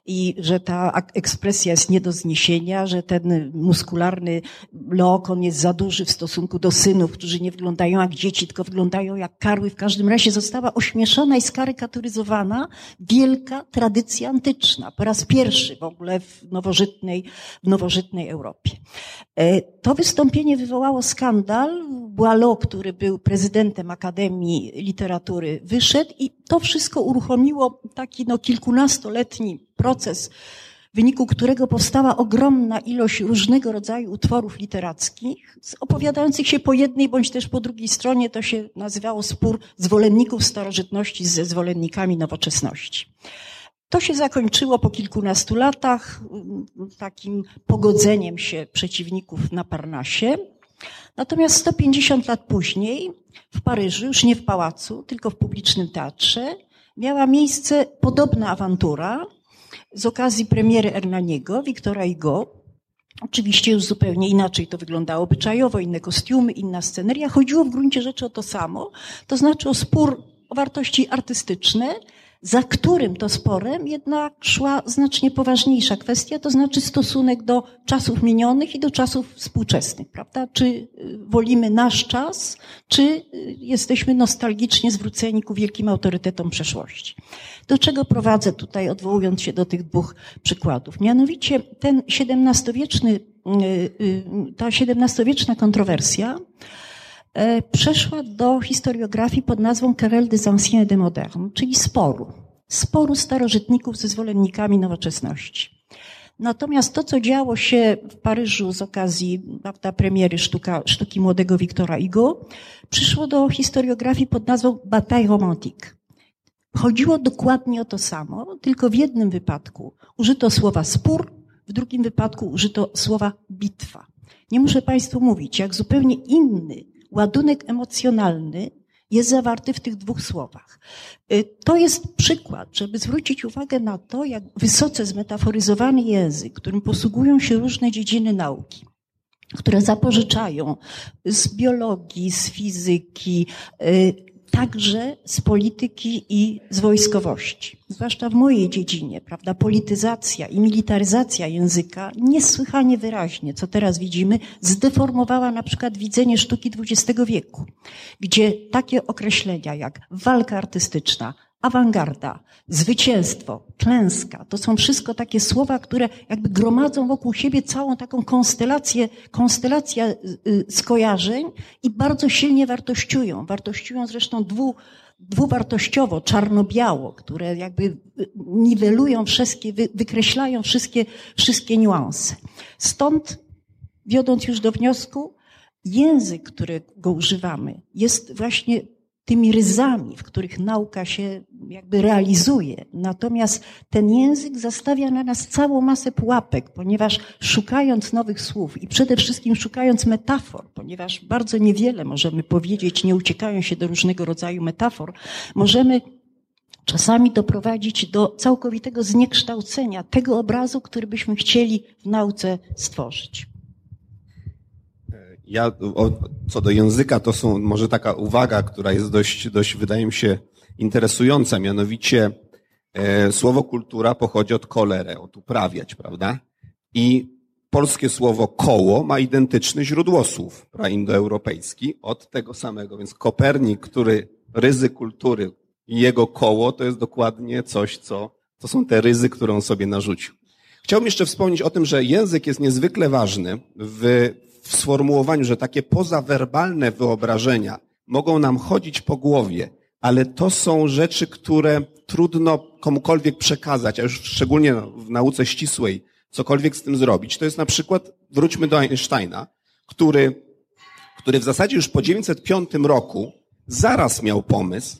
i że ta ekspresja jest nie do zniesienia, że ten muskularny Laokon jest za duży w stosunku do synów, którzy nie wyglądają jak dzieci, tylko wyglądają jak karły. W każdym razie została ośmieszona i skarykaturyzowana wielka tradycja antyczna. Po raz pierwszy w ogóle w nowożytnej, w nowożytnej Europie. To wystąpienie wywołało skandal. Boileau, który był prezydentem Akademii Literatury, wyszedł i to wszystko uruchomiło taki no, kilkunastoletni proces, w wyniku którego powstała ogromna ilość różnego rodzaju utworów literackich, opowiadających się po jednej bądź też po drugiej stronie. To się nazywało spór zwolenników starożytności ze zwolennikami nowoczesności. To się zakończyło po kilkunastu latach mm, takim pogodzeniem się przeciwników na Parnasie. Natomiast 150 lat później w Paryżu, już nie w pałacu, tylko w publicznym teatrze, miała miejsce podobna awantura z okazji premiery Hernaniego, Wiktora Hugo. Oczywiście już zupełnie inaczej to wyglądało obyczajowo, inne kostiumy, inna sceneria. Chodziło w gruncie rzeczy o to samo, to znaczy o spór o wartości artystyczne, za którym to sporem jednak szła znacznie poważniejsza kwestia, to znaczy stosunek do czasów minionych i do czasów współczesnych, prawda? Czy y, wolimy nasz czas, czy y, jesteśmy nostalgicznie zwróceni ku wielkim autorytetom przeszłości. Do czego prowadzę tutaj, odwołując się do tych dwóch przykładów? Mianowicie ten XVII-wieczny, y, ta XVII-wieczna kontrowersja, przeszła do historiografii pod nazwą Querelle des Anciens et des Modernes, czyli sporu. Sporu starożytników ze zwolennikami nowoczesności. Natomiast to, co działo się w Paryżu z okazji prawda, premiery sztuka, sztuki młodego Wiktora Hugo, przyszło do historiografii pod nazwą Bataille Romantique. Chodziło dokładnie o to samo, tylko w jednym wypadku użyto słowa spór, w drugim wypadku użyto słowa bitwa. Nie muszę Państwu mówić, jak zupełnie inny ładunek emocjonalny jest zawarty w tych dwóch słowach. Y, to jest przykład, żeby zwrócić uwagę na to, jak wysoce zmetaforyzowany język, którym posługują się różne dziedziny nauki, które zapożyczają z biologii, z fizyki, y, także z polityki i z wojskowości. Zwłaszcza w mojej dziedzinie, prawda, polityzacja i militaryzacja języka niesłychanie wyraźnie, co teraz widzimy, zdeformowała na przykład widzenie sztuki XX wieku, gdzie takie określenia jak walka artystyczna, awangarda, zwycięstwo, klęska. To są wszystko takie słowa, które jakby gromadzą wokół siebie całą taką konstelację, konstelację y, skojarzeń i bardzo silnie wartościują. Wartościują zresztą dwu, dwuwartościowo, czarno-biało, które jakby y, niwelują wszystkie, wykreślają wszystkie, wszystkie niuanse. Stąd, wiodąc już do wniosku, język, którego używamy, jest właśnie tymi ryzami, w których nauka się jakby realizuje. Natomiast ten język zastawia na nas całą masę pułapek, ponieważ szukając nowych słów i przede wszystkim szukając metafor, ponieważ bardzo niewiele możemy powiedzieć, nie uciekają się do różnego rodzaju metafor, możemy czasami doprowadzić do całkowitego zniekształcenia tego obrazu, który byśmy chcieli w nauce stworzyć. Ja, o, co do języka, to są może taka uwaga, która jest dość, dość wydaje mi się, interesująca. Mianowicie e, słowo kultura pochodzi od kolere, od uprawiać, prawda? I polskie słowo koło ma identyczny źródłosłów praindoeuropejski od tego samego. Więc Kopernik, który ryzy kultury i jego koło, to jest dokładnie coś, co, to są te ryzy, które on sobie narzucił. Chciałbym jeszcze wspomnieć o tym, że język jest niezwykle ważny w w sformułowaniu, że takie pozawerbalne wyobrażenia mogą nam chodzić po głowie, ale to są rzeczy, które trudno komukolwiek przekazać, a już szczególnie w nauce ścisłej, cokolwiek z tym zrobić. To jest na przykład, wróćmy do Einsteina, który, który w zasadzie już po 905 roku zaraz miał pomysł,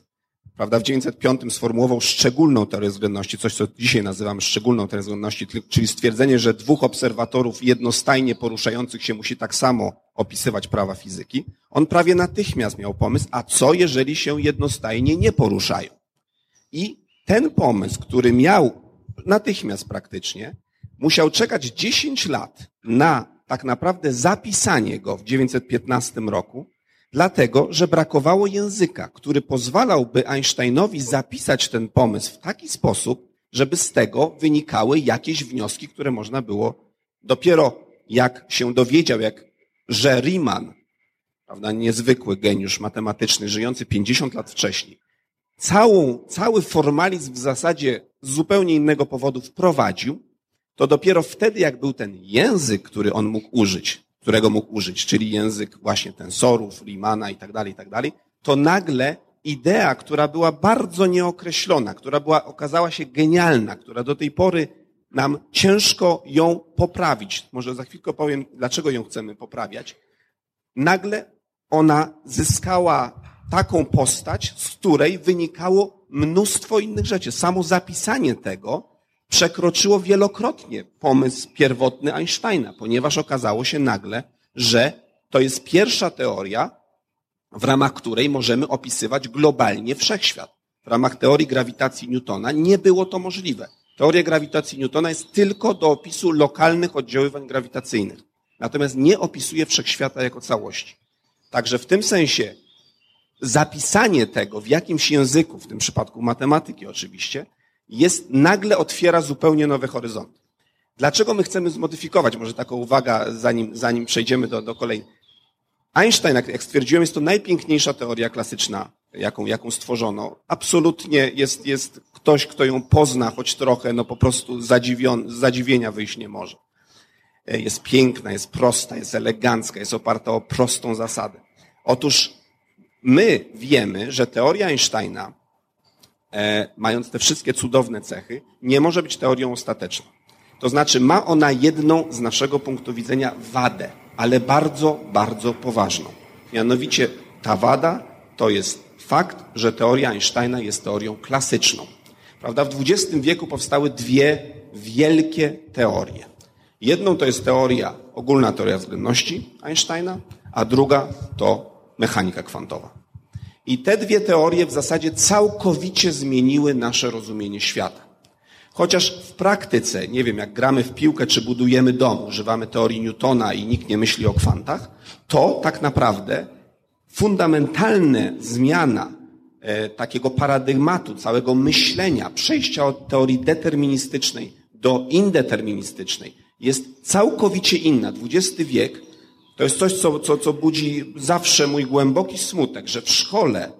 prawda, w 905 sformułował szczególną teorię względności, coś, co dzisiaj nazywamy szczególną teorią względności, czyli stwierdzenie, że dwóch obserwatorów jednostajnie poruszających się musi tak samo opisywać prawa fizyki. On prawie natychmiast miał pomysł, a co jeżeli się jednostajnie nie poruszają? I ten pomysł, który miał natychmiast praktycznie, musiał czekać 10 lat na tak naprawdę zapisanie go w 915 roku, Dlatego, że brakowało języka, który pozwalałby Einsteinowi zapisać ten pomysł w taki sposób, żeby z tego wynikały jakieś wnioski, które można było dopiero jak się dowiedział, jak że Riemann, prawda, niezwykły geniusz matematyczny, żyjący 50 lat wcześniej, całą, cały formalizm w zasadzie z zupełnie innego powodu wprowadził, to dopiero wtedy, jak był ten język, który on mógł użyć, którego mógł użyć, czyli język właśnie tensorów, Riemanna i tak dalej, i tak dalej, to nagle idea, która była bardzo nieokreślona, która była, okazała się genialna, która do tej pory nam ciężko ją poprawić. Może za chwilkę powiem, dlaczego ją chcemy poprawiać. Nagle ona zyskała taką postać, z której wynikało mnóstwo innych rzeczy. Samo zapisanie tego przekroczyło wielokrotnie pomysł pierwotny Einsteina, ponieważ okazało się nagle, że to jest pierwsza teoria, w ramach której możemy opisywać globalnie wszechświat. W ramach teorii grawitacji Newtona nie było to możliwe. Teoria grawitacji Newtona jest tylko do opisu lokalnych oddziaływań grawitacyjnych. Natomiast nie opisuje wszechświata jako całości. Także w tym sensie zapisanie tego w jakimś języku, w tym przypadku matematyki oczywiście, jest, nagle otwiera zupełnie nowe horyzonty. Dlaczego my chcemy zmodyfikować? Może taką uwaga, zanim, zanim przejdziemy do, do kolejnej. Einstein, jak stwierdziłem, jest to najpiękniejsza teoria klasyczna, jaką, jaką stworzono. Absolutnie jest, jest ktoś, kto ją pozna choć trochę, no po prostu zadziwion, zadziwienia wyjść nie może. E, jest piękna, jest prosta, jest elegancka, jest oparta o prostą zasadę. Otóż my wiemy, że teoria Einsteina mając te wszystkie cudowne cechy, nie może być teorią ostateczną. To znaczy, ma ona jedną z naszego punktu widzenia wadę, ale bardzo, bardzo poważną. Mianowicie ta wada to jest fakt, że teoria Einsteina jest teorią klasyczną. Prawda? W XX wieku powstały dwie wielkie teorie. Jedną to jest teoria, ogólna teoria względności Einsteina, a druga to mechanika kwantowa. I te dwie teorie w zasadzie całkowicie zmieniły nasze rozumienie świata. Chociaż w praktyce, nie wiem, jak gramy w piłkę czy budujemy dom, używamy teorii Newtona i nikt nie myśli o kwantach, to tak naprawdę fundamentalna zmiana e, takiego paradygmatu, całego myślenia, przejścia od teorii deterministycznej do indeterministycznej jest całkowicie inna. XX wiek to jest coś, co, co, co budzi zawsze mój głęboki smutek, że w szkole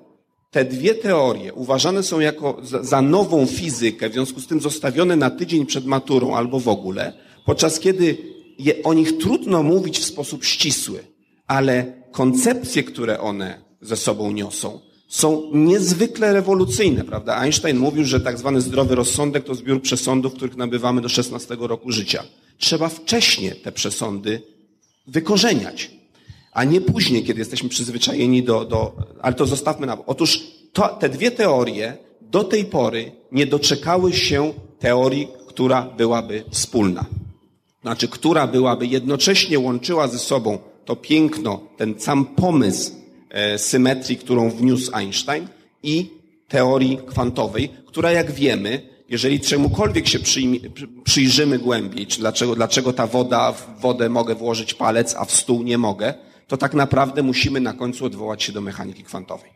te dwie teorie uważane są jako za, za nową fizykę, w związku z tym zostawione na tydzień przed maturą albo w ogóle, podczas kiedy je, o nich trudno mówić w sposób ścisły, ale koncepcje, które one ze sobą niosą, są niezwykle rewolucyjne, prawda? Einstein mówił, że tak zwany zdrowy rozsądek to zbiór przesądów, których nabywamy do 16 roku życia. Trzeba wcześniej te przesądy wykorzeniać, a nie później, kiedy jesteśmy przyzwyczajeni do, do ale to zostawmy na Otóż to, te dwie teorie do tej pory nie doczekały się teorii, która byłaby wspólna. Znaczy, która byłaby jednocześnie łączyła ze sobą to piękno, ten sam pomysł e, symetrii, którą wniósł Einstein i teorii kwantowej, która jak wiemy, jeżeli czemukolwiek się przyjrzymy głębiej, czy dlaczego, dlaczego ta woda, w wodę mogę włożyć palec, a w stół nie mogę, to tak naprawdę musimy na końcu odwołać się do mechaniki kwantowej.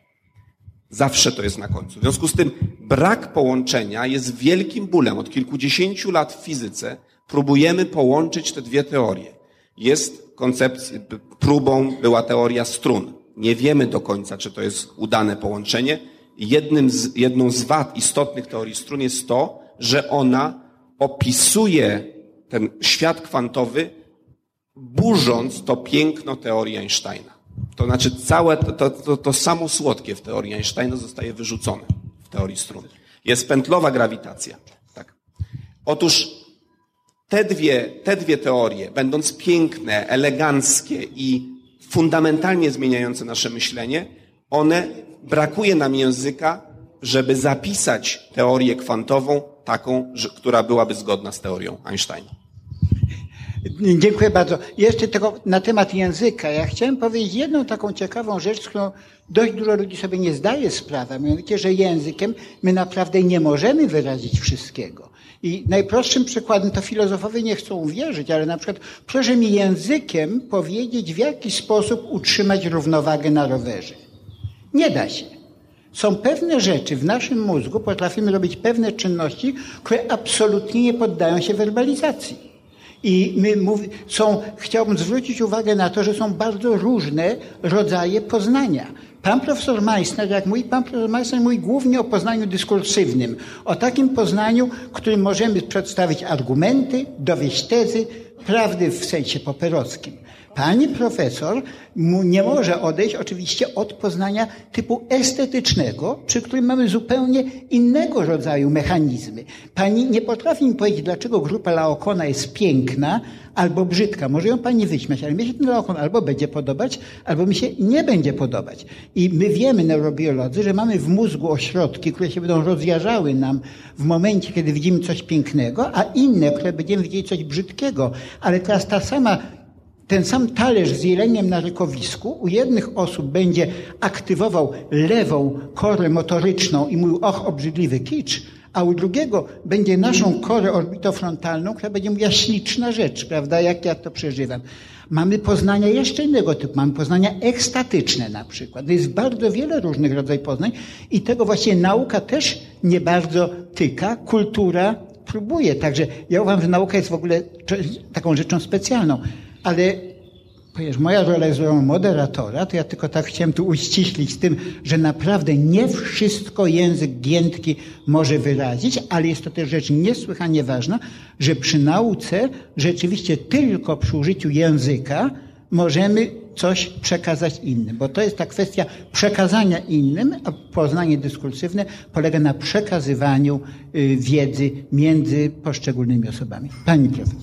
Zawsze to jest na końcu. W związku z tym brak połączenia jest wielkim bólem. Od kilkudziesięciu lat w fizyce próbujemy połączyć te dwie teorie. Jest koncepcja, próbą była teoria strun. Nie wiemy do końca, czy to jest udane połączenie. Jednym z, jedną z wad istotnych teorii strun jest to, że ona opisuje ten świat kwantowy, burząc to piękno teorii Einsteina. To znaczy całe to, to, to, samo słodkie w teorii Einsteina zostaje wyrzucone w teorii strun. Jest pętlowa grawitacja. Tak. Otóż te dwie, te dwie teorie, będąc piękne, eleganckie i fundamentalnie zmieniające nasze myślenie, one brakuje nam języka, żeby zapisać teorię kwantową taką, która byłaby zgodna z teorią Einsteina. Dziękuję bardzo. Jeszcze tylko na temat języka. Ja chciałem powiedzieć jedną taką ciekawą rzecz, którą dość dużo ludzi sobie nie zdaje sprawy, mianowicie, że językiem my naprawdę nie możemy wyrazić wszystkiego. I najprostszym przykładem to filozofowie nie chcą uwierzyć, ale na przykład proszę mi językiem powiedzieć, w jaki sposób utrzymać równowagę na rowerze. Nie da się. Są pewne rzeczy w naszym mózgu, potrafimy robić pewne czynności, które absolutnie nie poddają się werbalizacji. I my mówi, są, chciałbym zwrócić uwagę na to, że są bardzo różne rodzaje poznania. Pan profesor Meissner, jak mówi, pan profesor Meissner mówi głównie o poznaniu dyskursywnym, o takim poznaniu, którym możemy przedstawić argumenty, dowieść tezy, prawdy w sensie poperowskim. Pani profesor nie może odejść oczywiście od poznania typu estetycznego, przy którym mamy zupełnie innego rodzaju mechanizmy. Pani nie potrafi mi powiedzieć, dlaczego grupa Laokona jest piękna albo brzydka. Może ją pani wyśmiać, ale mi się ten Laokon albo będzie podobać, albo mi się nie będzie podobać. I my wiemy, neurobiolodzy, że mamy w mózgu ośrodki, które się będą rozjarzały nam w momencie, kiedy widzimy coś pięknego, a inne, które będziemy widzieć coś brzydkiego. Ale teraz ta sama ten sam talerz z jeleniem na rykowisku u jednych osób będzie aktywował lewą korę motoryczną i mówił, och, obrzydliwy kicz, a u drugiego będzie naszą korę orbitofrontalną, która będzie mówiła śliczna rzecz, prawda, jak ja to przeżywam. Mamy poznania jeszcze innego typu, mamy poznania ekstatyczne na przykład. Jest bardzo wiele różnych rodzajów poznań i tego właśnie nauka też nie bardzo tyka, kultura próbuje. Także ja uważam, że nauka jest w ogóle taką rzeczą specjalną ale ponieważ moja rola jest rolą moderatora, to ja tylko tak chciałem tu uściślić z tym, że naprawdę nie wszystko język giętki może wyrazić, ale jest to też rzecz niesłychanie ważna, że przy nauce rzeczywiście tylko przy użyciu języka możemy coś przekazać innym, bo to jest ta kwestia przekazania innym, a poznanie dyskursywne polega na przekazywaniu y, wiedzy między poszczególnymi osobami. Pani profesor.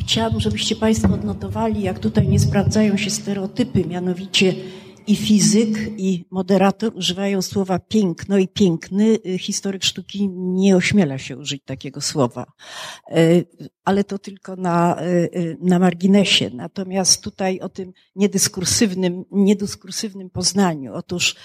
Y, Chciałabym, żebyście Państwo odnotowali, jak tutaj nie sprawdzają się stereotypy, mianowicie i fizyk, i moderator używają słowa piękno i piękny. Historyk sztuki nie ośmiela się użyć takiego słowa. E, ale to tylko na, e, na marginesie. Natomiast tutaj o tym niedyskursywnym, niedyskursywnym poznaniu. Otóż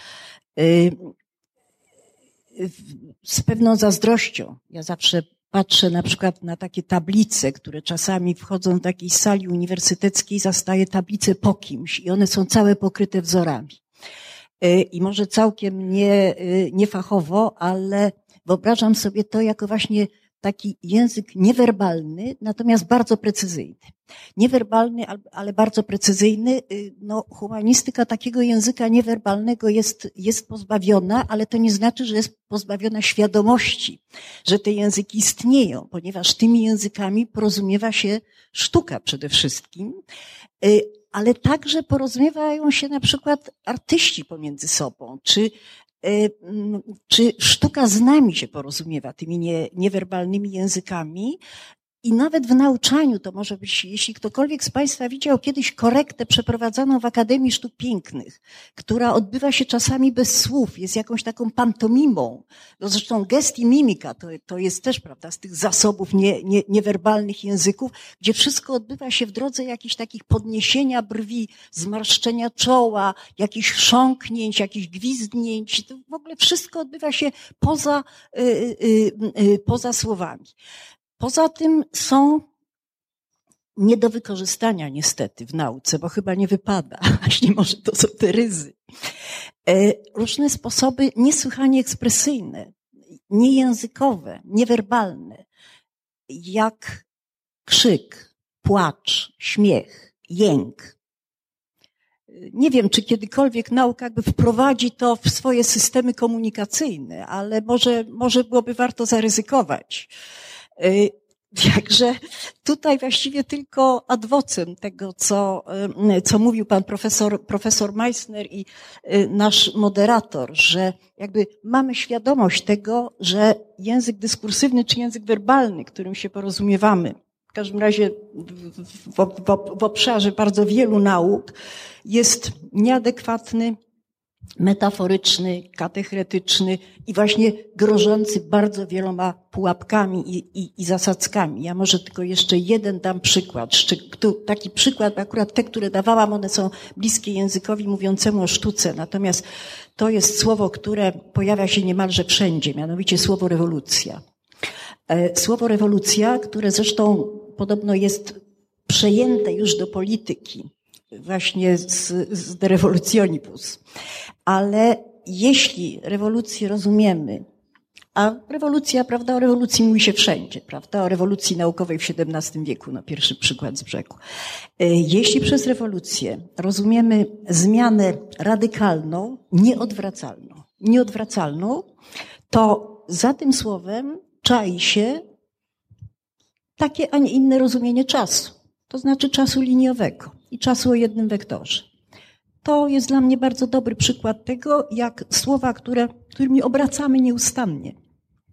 z pewną zazdrością, ja zawsze patrzę na przykład na takie tablice, które czasami wchodzą do takiej sali uniwersyteckiej, zastaję tablice po kimś i one są całe pokryte wzorami. E, I może całkiem nie, e, nie fachowo, ale wyobrażam sobie to jako właśnie taki język niewerbalny, natomiast bardzo precyzyjny. Niewerbalny, ale bardzo precyzyjny. Y, no, humanistyka takiego języka niewerbalnego jest, jest pozbawiona, ale to nie znaczy, że jest pozbawiona świadomości, że te języki istnieją, ponieważ tymi językami porozumiewa się sztuka przede wszystkim, y, ale także porozumiewają się na przykład artyści pomiędzy sobą, czy czy sztuka z nami się porozumiewa tymi nie, niewerbalnymi językami, i nawet w nauczaniu to może być, jeśli ktokolwiek z Państwa widział kiedyś korektę przeprowadzoną w Akademii Sztuk Pięknych, która odbywa się czasami bez słów, jest jakąś taką pantomimą. No zresztą gest i mimika to, to jest też, prawda, z tych zasobów nie, nie, niewerbalnych języków, gdzie wszystko odbywa się w drodze jakichś takich podniesienia brwi, zmarszczenia czoła, jakichś chrząknięć, jakichś gwizdnięć. To w ogóle wszystko odbywa się poza, yy, yy, yy, poza słowami. Poza tym są nie do wykorzystania niestety w nauce, bo chyba nie wypada, właśnie może to są te ryzy. E, różne sposoby niesłychanie ekspresyjne, niejęzykowe, niewerbalne, jak krzyk, płacz, śmiech, jęk. Nie wiem, czy kiedykolwiek nauka jakby wprowadzi to w swoje systemy komunikacyjne, ale może, może byłoby warto zaryzykować. Y, także tutaj właściwie tylko adwocem tego, co, y, co mówił pan profesor, profesor Meissner i y, nasz moderator, że jakby mamy świadomość tego, że język dyskursywny czy język werbalny, którym się porozumiewamy, w każdym razie w, w, w, w obszarze bardzo wielu nauk, jest nieadekwatny, metaforyczny, katechretyczny i właśnie grożący bardzo wieloma pułapkami i, i, i zasadzkami. Ja może tylko jeszcze jeden dam przykład. Taki przykład, akurat te, które dawałam, one są bliskie językowi mówiącemu o sztuce. Natomiast to jest słowo, które pojawia się niemalże wszędzie, mianowicie słowo rewolucja. E, słowo rewolucja, które zresztą podobno jest przejęte już do polityki właśnie z, z De Revolutionibus. Ale jeśli rewolucję rozumiemy, a rewolucja, prawda, o rewolucji mówi się wszędzie, prawda, o rewolucji naukowej w XVII wieku, no pierwszy przykład z brzegu. E, jeśli przez rewolucję rozumiemy zmianę radykalną, nieodwracalną, nieodwracalną, to za tym słowem czai się takie, a nie inne rozumienie czasu. To znaczy czasu liniowego i czasu o jednym wektorze. To jest dla mnie bardzo dobry przykład tego, jak słowa, które, którymi obracamy nieustannie,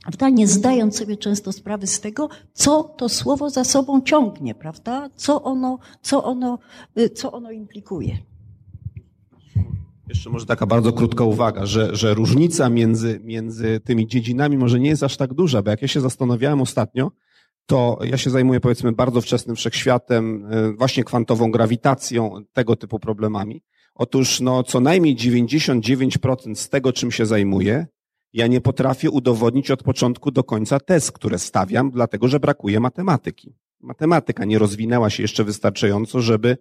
prawda? nie zdając sobie często sprawy z tego, co to słowo za sobą ciągnie, prawda? Co ono, co ono, y, co ono implikuje. Jeszcze może taka bardzo krótka uwaga, że, że różnica między, między tymi dziedzinami może nie jest aż tak duża, bo jak ja się zastanawiałem ostatnio, to ja się zajmuję powiedzmy bardzo wczesnym wszechświatem, e, właśnie kwantową grawitacją, tego typu problemami. Otóż no, co najmniej 99% z tego, czym się zajmuję, ja nie potrafię udowodnić od początku do końca test, które stawiam, dlatego że brakuje matematyki. Matematyka nie rozwinęła się jeszcze wystarczająco, żeby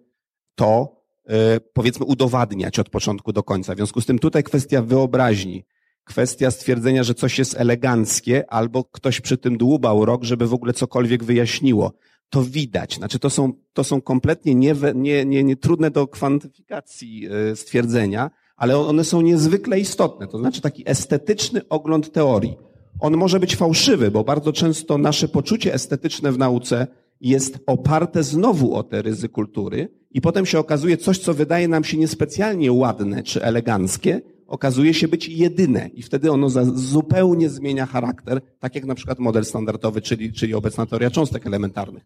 to, e, powiedzmy, udowadniać od początku do końca. W związku z tym tutaj kwestia wyobraźni, kwestia stwierdzenia, że coś jest eleganckie, albo ktoś przy tym dłubał rok, żeby w ogóle cokolwiek wyjaśniło. To widać. Znaczy, to są, to są kompletnie nie, nie, nie, nie trudne do kwantyfikacji e, stwierdzenia, ale one są niezwykle istotne. To znaczy taki estetyczny ogląd teorii. On może być fałszywy, bo bardzo często nasze poczucie estetyczne w nauce jest oparte znowu o te ryzy kultury i potem się okazuje coś, co wydaje nam się niespecjalnie ładne czy eleganckie, okazuje się być jedyne i wtedy ono zupełnie zmienia charakter, tak jak na przykład model standardowy, czyli, czyli obecna teoria cząstek elementarnych,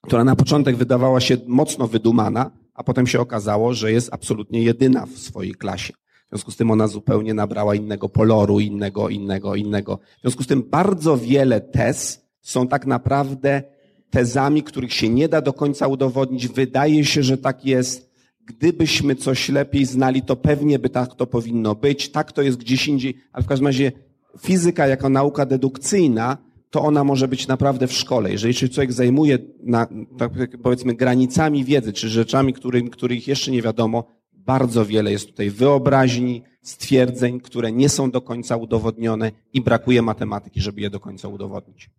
która na początek wydawała się mocno wydumana, a potem się okazało, że jest absolutnie jedyna w swojej klasie. W związku z tym ona zupełnie nabrała innego poloru, innego, innego, innego. W związku z tym bardzo wiele tez są tak naprawdę tezami, których się nie da do końca udowodnić. Wydaje się, że tak jest, gdybyśmy coś lepiej znali, to pewnie by tak to powinno być, tak to jest gdzieś indziej, ale w każdym razie fizyka jako nauka dedukcyjna, to ona może być naprawdę w szkole. Jeżeli się człowiek zajmuje, na, tak powiedzmy, granicami wiedzy, czy rzeczami, którym, których jeszcze nie wiadomo, bardzo wiele jest tutaj wyobraźni, stwierdzeń, które nie są do końca udowodnione i brakuje matematyki, żeby je do końca udowodnić.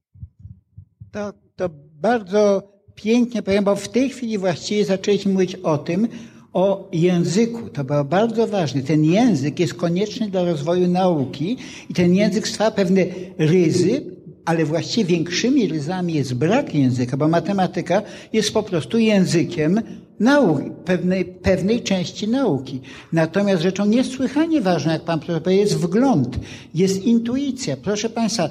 To, to bardzo pięknie powiem, bo w tej chwili właściwie zaczęliśmy mówić o tym, o języku. To było bardzo ważne. Ten język jest konieczny dla rozwoju nauki i ten język stwarza pewne ryzy, ale właściwie większymi ryzami jest brak języka, bo matematyka jest po prostu językiem nauki, pewnej, pewnej części nauki. Natomiast rzeczą niesłychanie ważną, jak pan profesor jest wgląd, jest intuicja. Proszę państwa,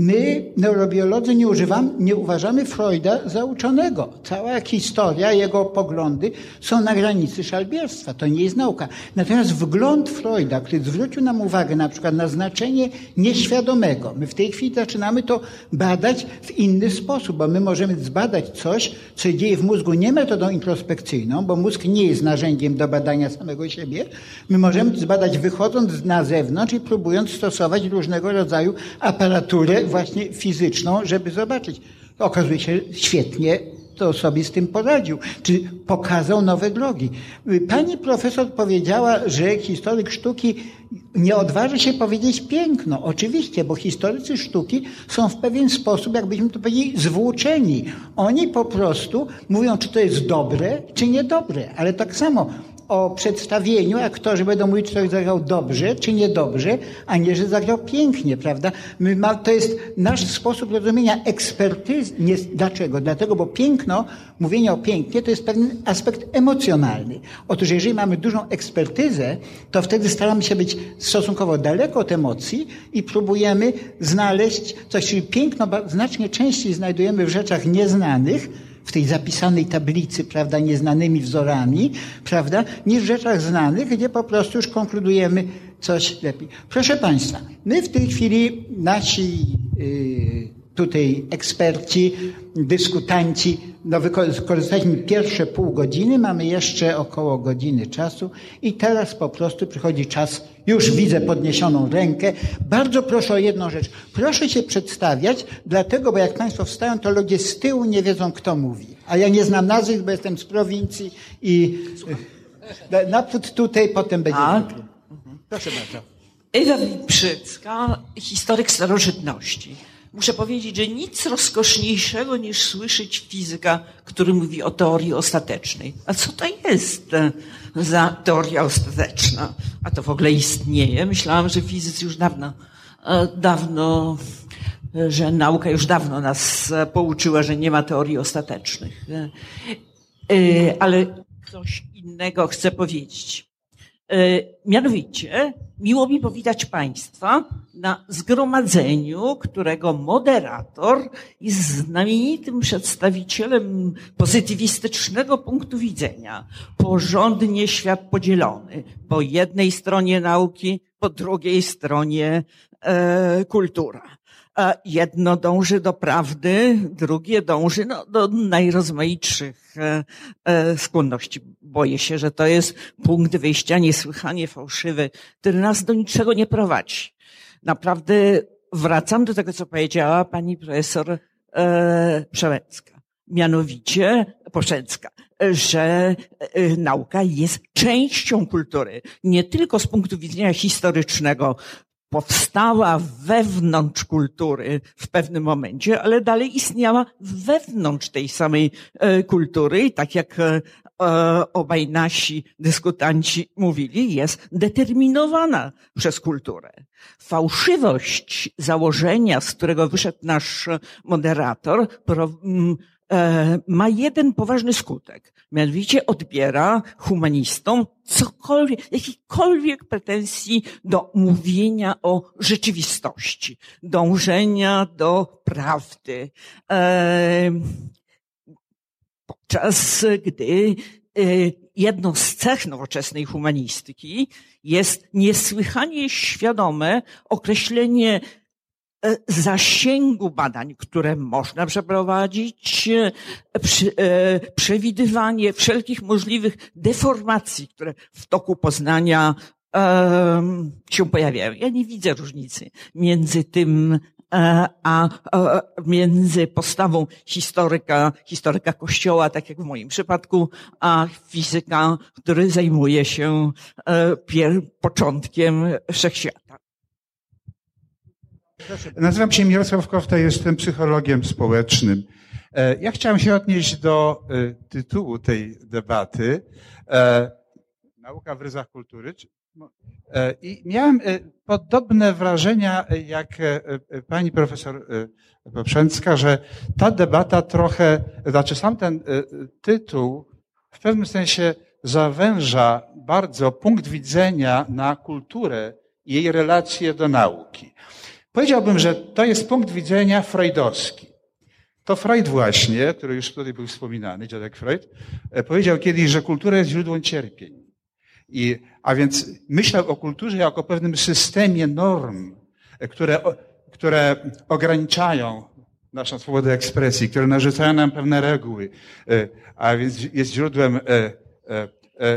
My, neurobiolodzy, nie, używamy, nie uważamy Freuda za uczonego. Cała historia, jego poglądy są na granicy szalbierstwa. To nie jest nauka. Natomiast wgląd Freuda, który zwrócił nam uwagę na przykład na znaczenie nieświadomego, my w tej chwili zaczynamy to badać w inny sposób, bo my możemy zbadać coś, co dzieje w mózgu nie metodą introspekcyjną, bo mózg nie jest narzędziem do badania samego siebie. My możemy zbadać wychodząc na zewnątrz i próbując stosować różnego rodzaju aparaturę właśnie fizyczną, żeby zobaczyć. Okazuje się, świetnie to sobie z tym poradził, czy pokazał nowe drogi. Pani profesor powiedziała, że historyk sztuki nie odważy się powiedzieć piękno. Oczywiście, bo historycy sztuki są w pewien sposób, jakbyśmy to powiedzieli, zwłóczeni. Oni po prostu mówią, czy to jest dobre, czy niedobre. Ale tak samo o przedstawieniu, aktorzy będą mówić, czy zagrał dobrze, czy niedobrze, a nie, że zagrał pięknie, prawda? Ma, to jest nasz sposób rozumienia ekspertyzy. Nie, dlaczego? Dlatego, bo piękno, mówienie o pięknie, to jest pewien aspekt emocjonalny. Otóż, jeżeli mamy dużą ekspertyzę, to wtedy staramy się być stosunkowo daleko od emocji i próbujemy znaleźć coś, czyli piękno znacznie częściej znajdujemy w rzeczach nieznanych, w tej zapisanej tablicy, prawda, nieznanymi wzorami, prawda, niż w rzeczach znanych, gdzie po prostu już konkludujemy coś lepiej. Proszę Państwa, my w tej chwili, nasi yy, tutaj eksperci, dyskutanci, no wykorzystaliśmy pierwsze pół godziny, mamy jeszcze około godziny czasu i teraz po prostu przychodzi czas, już widzę podniesioną rękę. Bardzo proszę o jedną rzecz. Proszę się przedstawiać, dlatego, bo jak Państwo wstają, to ludzie z tyłu nie wiedzą, kto mówi. A ja nie znam nazwisk, bo jestem z prowincji i e, napód tutaj, potem będzie. Proszę bardzo. Ewa Wiprzycka, historyk starożytności. Muszę powiedzieć, że nic rozkoszniejszego niż słyszeć fizyka, który mówi o teorii ostatecznej. A co to jest e, za teoria ostateczna? A to w ogóle istnieje. Myślałam, że fizycy już dawno, e, dawno, e, że nauka już dawno nas pouczyła, że nie ma teorii ostatecznych. Ale coś innego chcę powiedzieć. E, mianowicie, miło mi powitać Państwa na zgromadzeniu, którego moderator jest znamienitym przedstawicielem pozytywistycznego punktu widzenia. Porządnie świat podzielony. Po jednej stronie nauki, po drugiej stronie e, kultura. Jedno dąży do prawdy, drugie dąży no, do najrozmaitszych e, e, skłonności. Boję się, że to jest punkt wyjścia niesłychanie fałszywy, który nas do niczego nie prowadzi. Naprawdę wracam do tego, co powiedziała pani profesor e, Przełęcka. Mianowicie, Poszecka, że nauka jest częścią kultury. Nie tylko z punktu widzenia historycznego, powstała wewnątrz kultury w pewnym momencie, ale dalej istniała wewnątrz tej samej e, kultury tak jak e, obaj nasi dyskutanci mówili, jest determinowana przez kulturę. Fałszywość założenia, z którego wyszedł nasz moderator, E, ma jeden poważny skutek. Mianowicie odbiera humanistom cokolwiek, jakikolwiek pretensji do mówienia o rzeczywistości, dążenia do prawdy. E, podczas gdy e, jedną z cech nowoczesnej humanistyki jest niesłychanie świadome określenie E, zasięgu badań, które można przeprowadzić, e, e, przewidywanie wszelkich możliwych deformacji, które w toku poznania się pojawiają. Ja nie widzę różnicy między tym, a między postawą historyka, historyka kościoła, tak jak w moim przypadku, a fizyka, który zajmuje się początkiem wszechświata. Nazywam się Mirosław Kofta, jestem psychologiem społecznym. E, ja chciałem się odnieść do e, tytułu tej debaty. E, Nauka w ryzach kultury. I miałem podobne wrażenia jak pani profesor Poprzęcka, że ta debata trochę, znaczy sam ten tytuł w pewnym sensie zawęża bardzo punkt widzenia na kulturę i jej relacje do nauki. Powiedziałbym, że to jest punkt widzenia freudowski. To Freud właśnie, który już tutaj był wspominany, dziadek Freud, e, powiedział kiedyś, że kultura jest źródłem cierpień. I, a więc myślał o kulturze jako o pewnym systemie norm, e, które, które ograniczają naszą swobodę ekspresji, które narzucają nam pewne reguły, e, a więc jest źródłem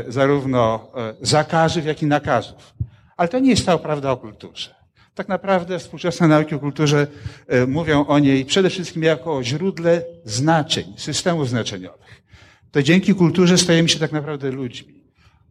zarówno zakazów, jak i nakazów. Ale to nie jest cała prawda o kulturze. Tak naprawdę współczesne nauki o kulturze e, mówią o niej przede wszystkim jako o źródle znaczeń, systemów znaczeniowych. To dzięki kulturze stajemy się tak naprawdę ludźmi,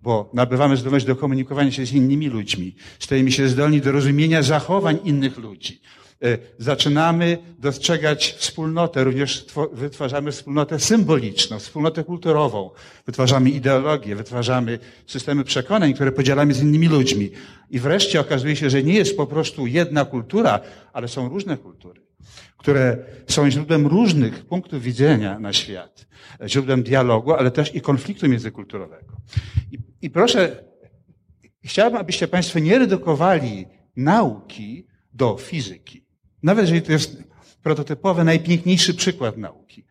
bo nabywamy zdolność do komunikowania się z innymi ludźmi, stajemy się zdolni do rozumienia zachowań innych ludzi. E, zaczynamy dostrzegać wspólnotę, również wytwarzamy wspólnotę symboliczną, wspólnotę kulturową, wytwarzamy ideologię, wytwarzamy systemy przekonań, które podzielamy z innymi ludźmi. I wreszcie okazuje się, że nie jest po prostu jedna kultura, ale są różne kultury, które są źródłem różnych punktów widzenia na świat, źródłem dialogu, ale też i konfliktu międzykulturowego. I, i proszę, chciałbym, abyście Państwo nie redukowali nauki do fizyki. Nawet jeżeli to jest prototypowy, najpiękniejszy przykład nauki.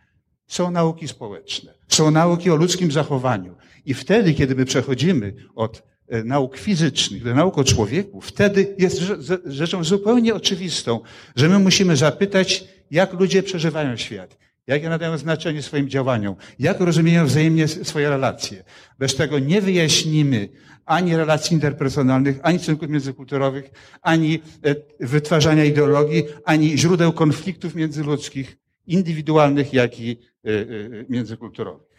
Są nauki społeczne, są nauki o ludzkim zachowaniu. I wtedy, kiedy my przechodzimy od e, nauk fizycznych do nauk o człowieku, wtedy jest rzeczą zupełnie oczywistą, że my musimy zapytać, jak ludzie przeżywają świat, jakie nadają znaczenie swoim działaniom, jak rozumieją wzajemnie swoje relacje. Bez tego nie wyjaśnimy ani relacji interpersonalnych, ani stosunków międzykulturowych, ani e, wytwarzania ideologii, ani źródeł konfliktów międzyludzkich, indywidualnych, jak i e, e, międzykulturowych.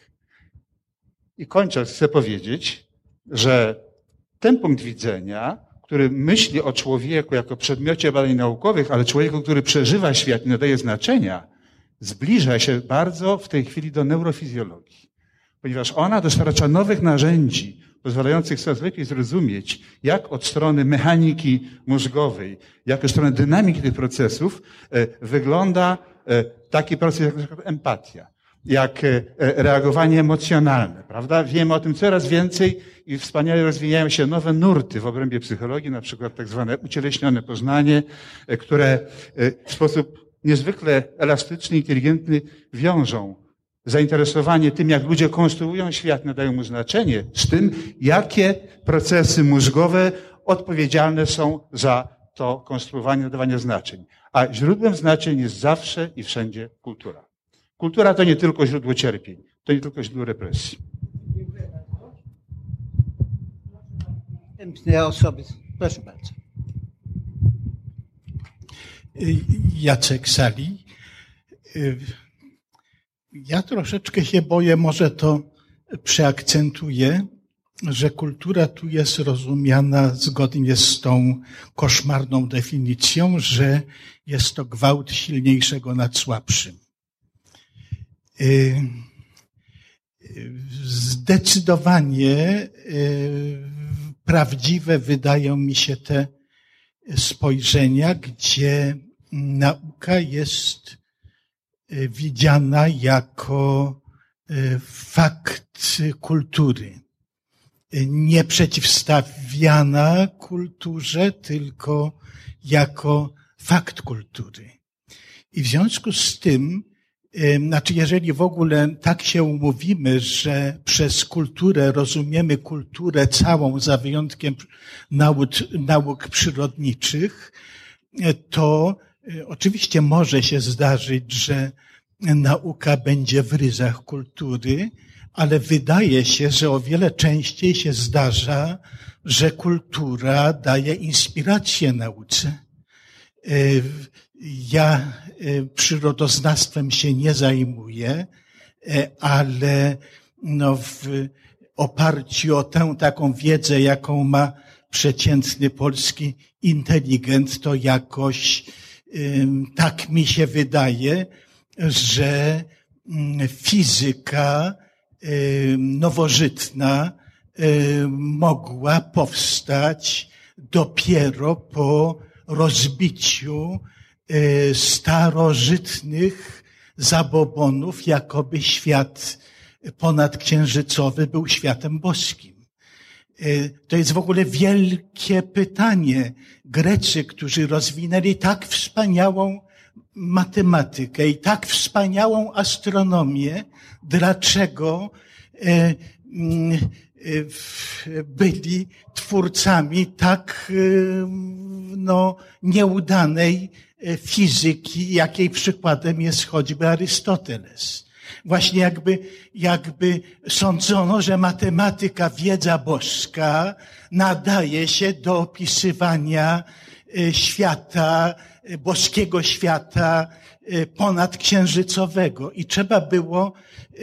I kończąc, chcę powiedzieć, że ten punkt widzenia, który myśli o człowieku jako przedmiocie badań naukowych, ale człowieku, który przeżywa świat i nadaje znaczenia, zbliża się bardzo w tej chwili do neurofizjologii, ponieważ ona dostarcza nowych narzędzi pozwalających coraz lepiej zrozumieć, jak od strony mechaniki mózgowej, jak od strony dynamiki tych procesów e, wygląda e, taki proces jak przykład empatia, jak e, reagowanie emocjonalne, prawda? Wiemy o tym coraz więcej i wspaniale rozwijają się nowe nurty w obrębie psychologii, na przykład tak zwane ucieleśnione poznanie, które w sposób niezwykle elastyczny, inteligentny wiążą zainteresowanie tym, jak ludzie konstruują świat, nadają mu znaczenie, z tym, jakie procesy mózgowe odpowiedzialne są za to konstruowanie, nadawanie znaczeń. A źródłem znaczeń jest zawsze i wszędzie kultura. Kultura to nie tylko źródło cierpień, to nie tylko źródło represji. Następne osoby. Proszę bardzo. Jacek Sali. Ja troszeczkę się boję, może to przeakcentuję, że kultura tu jest rozumiana zgodnie z tą koszmarną definicją, że jest to gwałt silniejszego nad słabszym. Y, zdecydowanie y, prawdziwe wydają mi się te spojrzenia, gdzie nauka jest E, widziana jako e, fakt kultury. E, nie przeciwstawiana kulturze, tylko jako fakt kultury. I w związku z tym, znaczy jeżeli w ogóle tak się umówimy, że przez kulturę rozumiemy kulturę całą za wyjątkiem nauk, nauk przyrodniczych, to oczywiście może się zdarzyć, że nauka będzie w ryzach kultury, ale wydaje się, że o wiele częściej się zdarza, że kultura daje inspirację nauce. Y, ja y, przyrodoznawstwem się nie zajmuję, ale no w oparciu o tę taką wiedzę, jaką ma przeciętny polski inteligent, to jakoś tak mi się wydaje, że mm, fizyka nowożytna mogła powstać dopiero po rozbiciu starożytnych zabobonów, jakoby świat ponadksiężycowy był światem boskim. To jest w ogóle wielkie pytanie. Grecy, którzy rozwinęli tak wspaniałą matematykę i tak wspaniałą astronomię, dlaczego mm, e, byli twórcami tak no, nieudanej fizyki, jakiej przykładem jest choćby Arystoteles. Właśnie jakby, jakby sądzono, że matematyka, wiedza boska nadaje się do opisywania świata, boskiego świata y, ponadksiężycowego. I trzeba było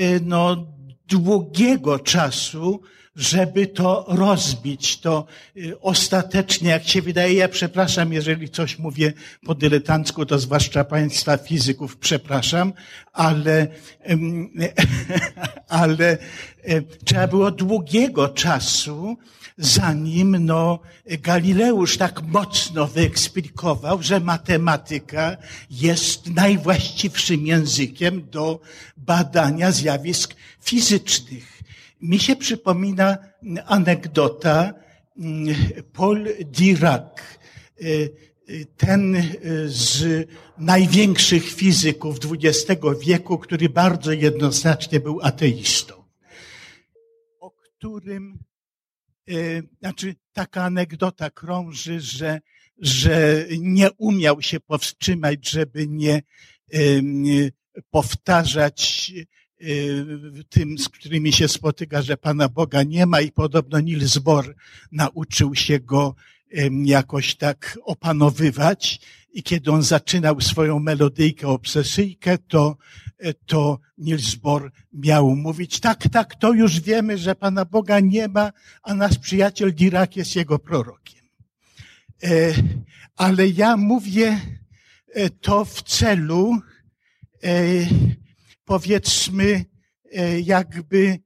y, no, długiego czasu, żeby to rozbić. To y, ostatecznie, jak się wydaje, ja przepraszam, jeżeli coś mówię po dyletancku, to zwłaszcza Państwa fizyków przepraszam, ale, ale trzeba było długiego czasu, zanim no, Galileusz tak mocno wyeksplikował, że matematyka jest najwłaściwszym językiem do badania zjawisk fizycznych. Mi się przypomina anegdota mm, Paul Dirac, ten z największych fizyków XX wieku, który bardzo jednoznacznie był ateistą, o którym Y, znaczy taka anegdota krąży, że, że nie umiał się powstrzymać, żeby nie powtarzać y, tym, z którymi się spotyka, że Pana Boga nie ma i podobno Niels Bohr nauczył się go jakoś tak opanowywać i kiedy on zaczynał swoją melodyjkę, obsesyjkę, to, to Niels Bohr miał mówić, tak, tak, to już wiemy, że Pana Boga nie ma, a nasz przyjaciel Dirac jest jego prorokiem. E, ale ja mówię e, to w celu, e, powiedzmy, jakby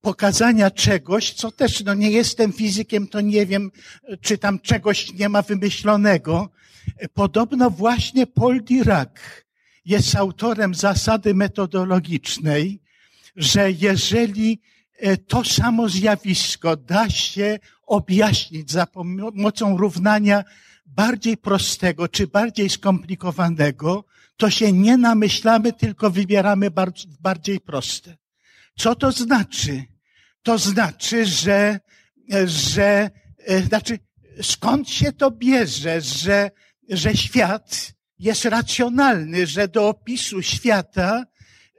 pokazania czegoś, co też, no nie jestem fizykiem, to nie wiem, czy tam czegoś nie ma wymyślonego. Podobno właśnie Paul Dirac jest autorem zasady metodologicznej, że jeżeli e, to samo zjawisko da się objaśnić za pomocą równania bardziej prostego czy bardziej skomplikowanego, to się nie namyślamy, tylko wybieramy bardziej proste. Co to znaczy? To znaczy, że, że, e, znaczy, skąd się to bierze, że, że świat jest racjonalny, że do opisu świata,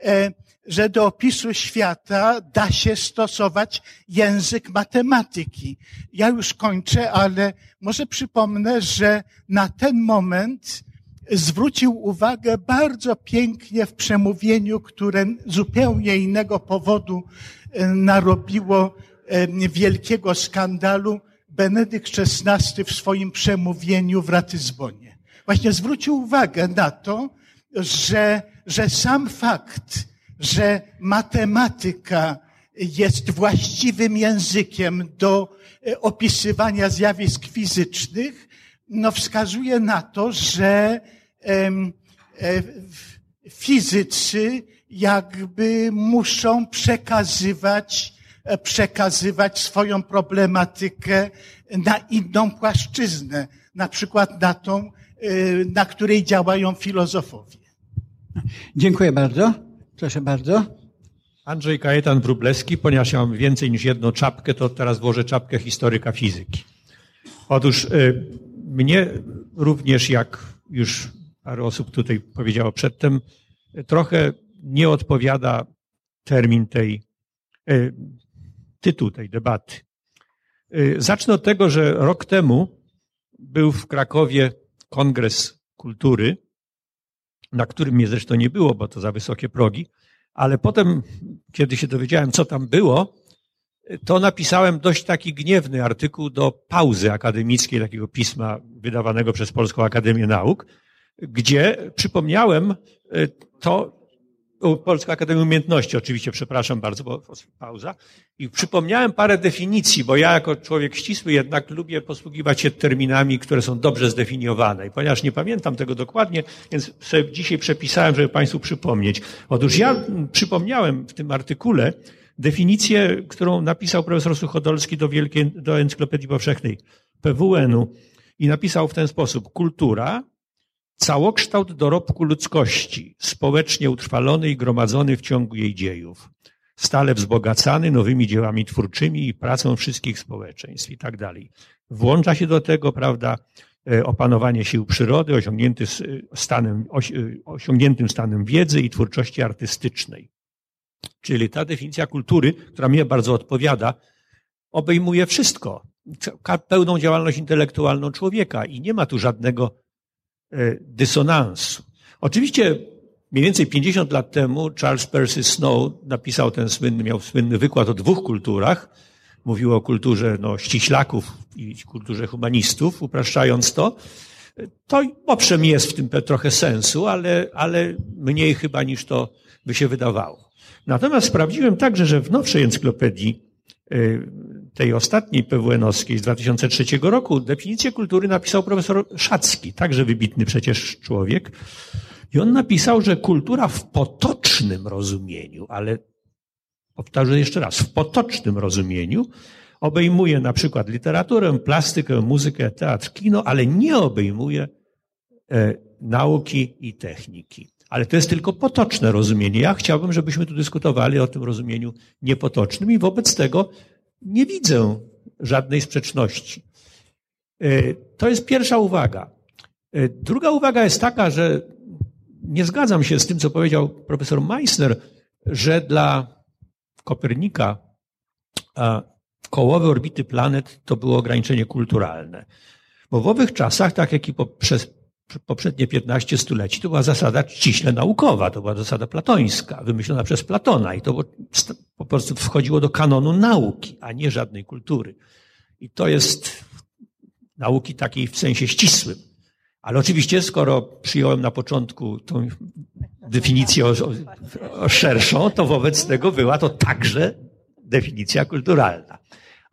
e, że do opisu świata da się stosować język matematyki. Ja już kończę, ale może przypomnę, że na ten moment zwrócił uwagę bardzo pięknie w przemówieniu, które zupełnie innego powodu e, narobiło e, wielkiego skandalu Benedykt XVI w swoim przemówieniu w Ratyzbonie. Właśnie zwrócił uwagę na to, że, że sam fakt, że matematyka jest właściwym językiem do e, opisywania zjawisk fizycznych, no wskazuje na to, że e, fizycy jakby muszą przekazywać, e, przekazywać swoją problematykę na inną płaszczyznę, na przykład na tą, na której działają filozofowie. Dziękuję bardzo. Proszę bardzo. Andrzej Kajetan Wróblewski, ponieważ ja mam więcej niż jedną czapkę, to teraz włożę czapkę historyka fizyki. Otóż mnie również, jak już parę osób tutaj powiedziało przedtem, trochę nie odpowiada termin tej, e, tytuł tej debaty. E, zacznę od tego, że rok temu był w Krakowie kongres kultury, na którym mnie zresztą nie było, bo to za wysokie progi, ale potem, kiedy się dowiedziałem, co tam było, to napisałem dość taki gniewny artykuł do pauzy akademickiej takiego pisma wydawanego przez Polską Akademię Nauk, gdzie przypomniałem e, to, Polską Akademię Umiejętności, oczywiście, przepraszam bardzo, bo pauza. I przypomniałem parę definicji, bo ja jako człowiek ścisły jednak lubię posługiwać się terminami, które są dobrze zdefiniowane. I ponieważ nie pamiętam tego dokładnie, więc sobie dzisiaj przepisałem, żeby Państwu przypomnieć. Otóż ja przypomniałem w tym artykule definicję, którą napisał profesor Suchodolski do, Wielkiej, do Encyklopedii Powszechnej PWN-u i napisał w ten sposób. Kultura całokształt dorobku ludzkości, społecznie utrwalony i gromadzony w ciągu jej dziejów, stale wzbogacany nowymi dziełami twórczymi i pracą wszystkich społeczeństw i tak dalej. Włącza się do tego, prawda, e, opanowanie sił przyrody, osiągnięty stanem, e, osiągniętym stanem wiedzy i twórczości artystycznej. Czyli ta definicja kultury, która mnie bardzo odpowiada, obejmuje wszystko. Pełną działalność intelektualną człowieka i nie ma tu żadnego E, dysonansu. Oczywiście mniej więcej 50 lat temu Charles Percy Snow napisał ten słynny, miał słynny wykład o dwóch kulturach. Mówił o kulturze no, ściślaków i kulturze humanistów, upraszczając to. To owszem jest w tym trochę sensu, ale, ale mniej chyba niż to by się wydawało. Natomiast sprawdziłem także, że w nowszej encyklopedii e, tej ostatniej PWN-owskiej z 2003 roku definicję kultury napisał profesor Szacki, także wybitny przecież człowiek. I on napisał, że kultura w potocznym rozumieniu, ale powtarzam jeszcze raz, w potocznym rozumieniu obejmuje na przykład literaturę, plastykę, muzykę, teatr, kino, ale nie obejmuje e, nauki i techniki. Ale to jest tylko potoczne rozumienie. Ja chciałbym, żebyśmy tu dyskutowali o tym rozumieniu niepotocznym i wobec tego nie widzę żadnej sprzeczności. E, to jest pierwsza uwaga. E, druga uwaga jest taka, że nie zgadzam się z tym, co powiedział profesor Meissner, że dla Kopernika kołowe orbity planet to było ograniczenie kulturalne. Bo w owych czasach, tak jak i poprzez poprzednie 15 stuleci, to była zasada ściśle naukowa, to była zasada platońska, wymyślona przez Platona i to po prostu wchodziło do kanonu nauki, a nie żadnej kultury. I to jest nauki takiej w sensie ścisłym. Ale oczywiście, skoro przyjąłem na początku tą definicję o, o, o szerszą, to wobec tego była to także definicja kulturalna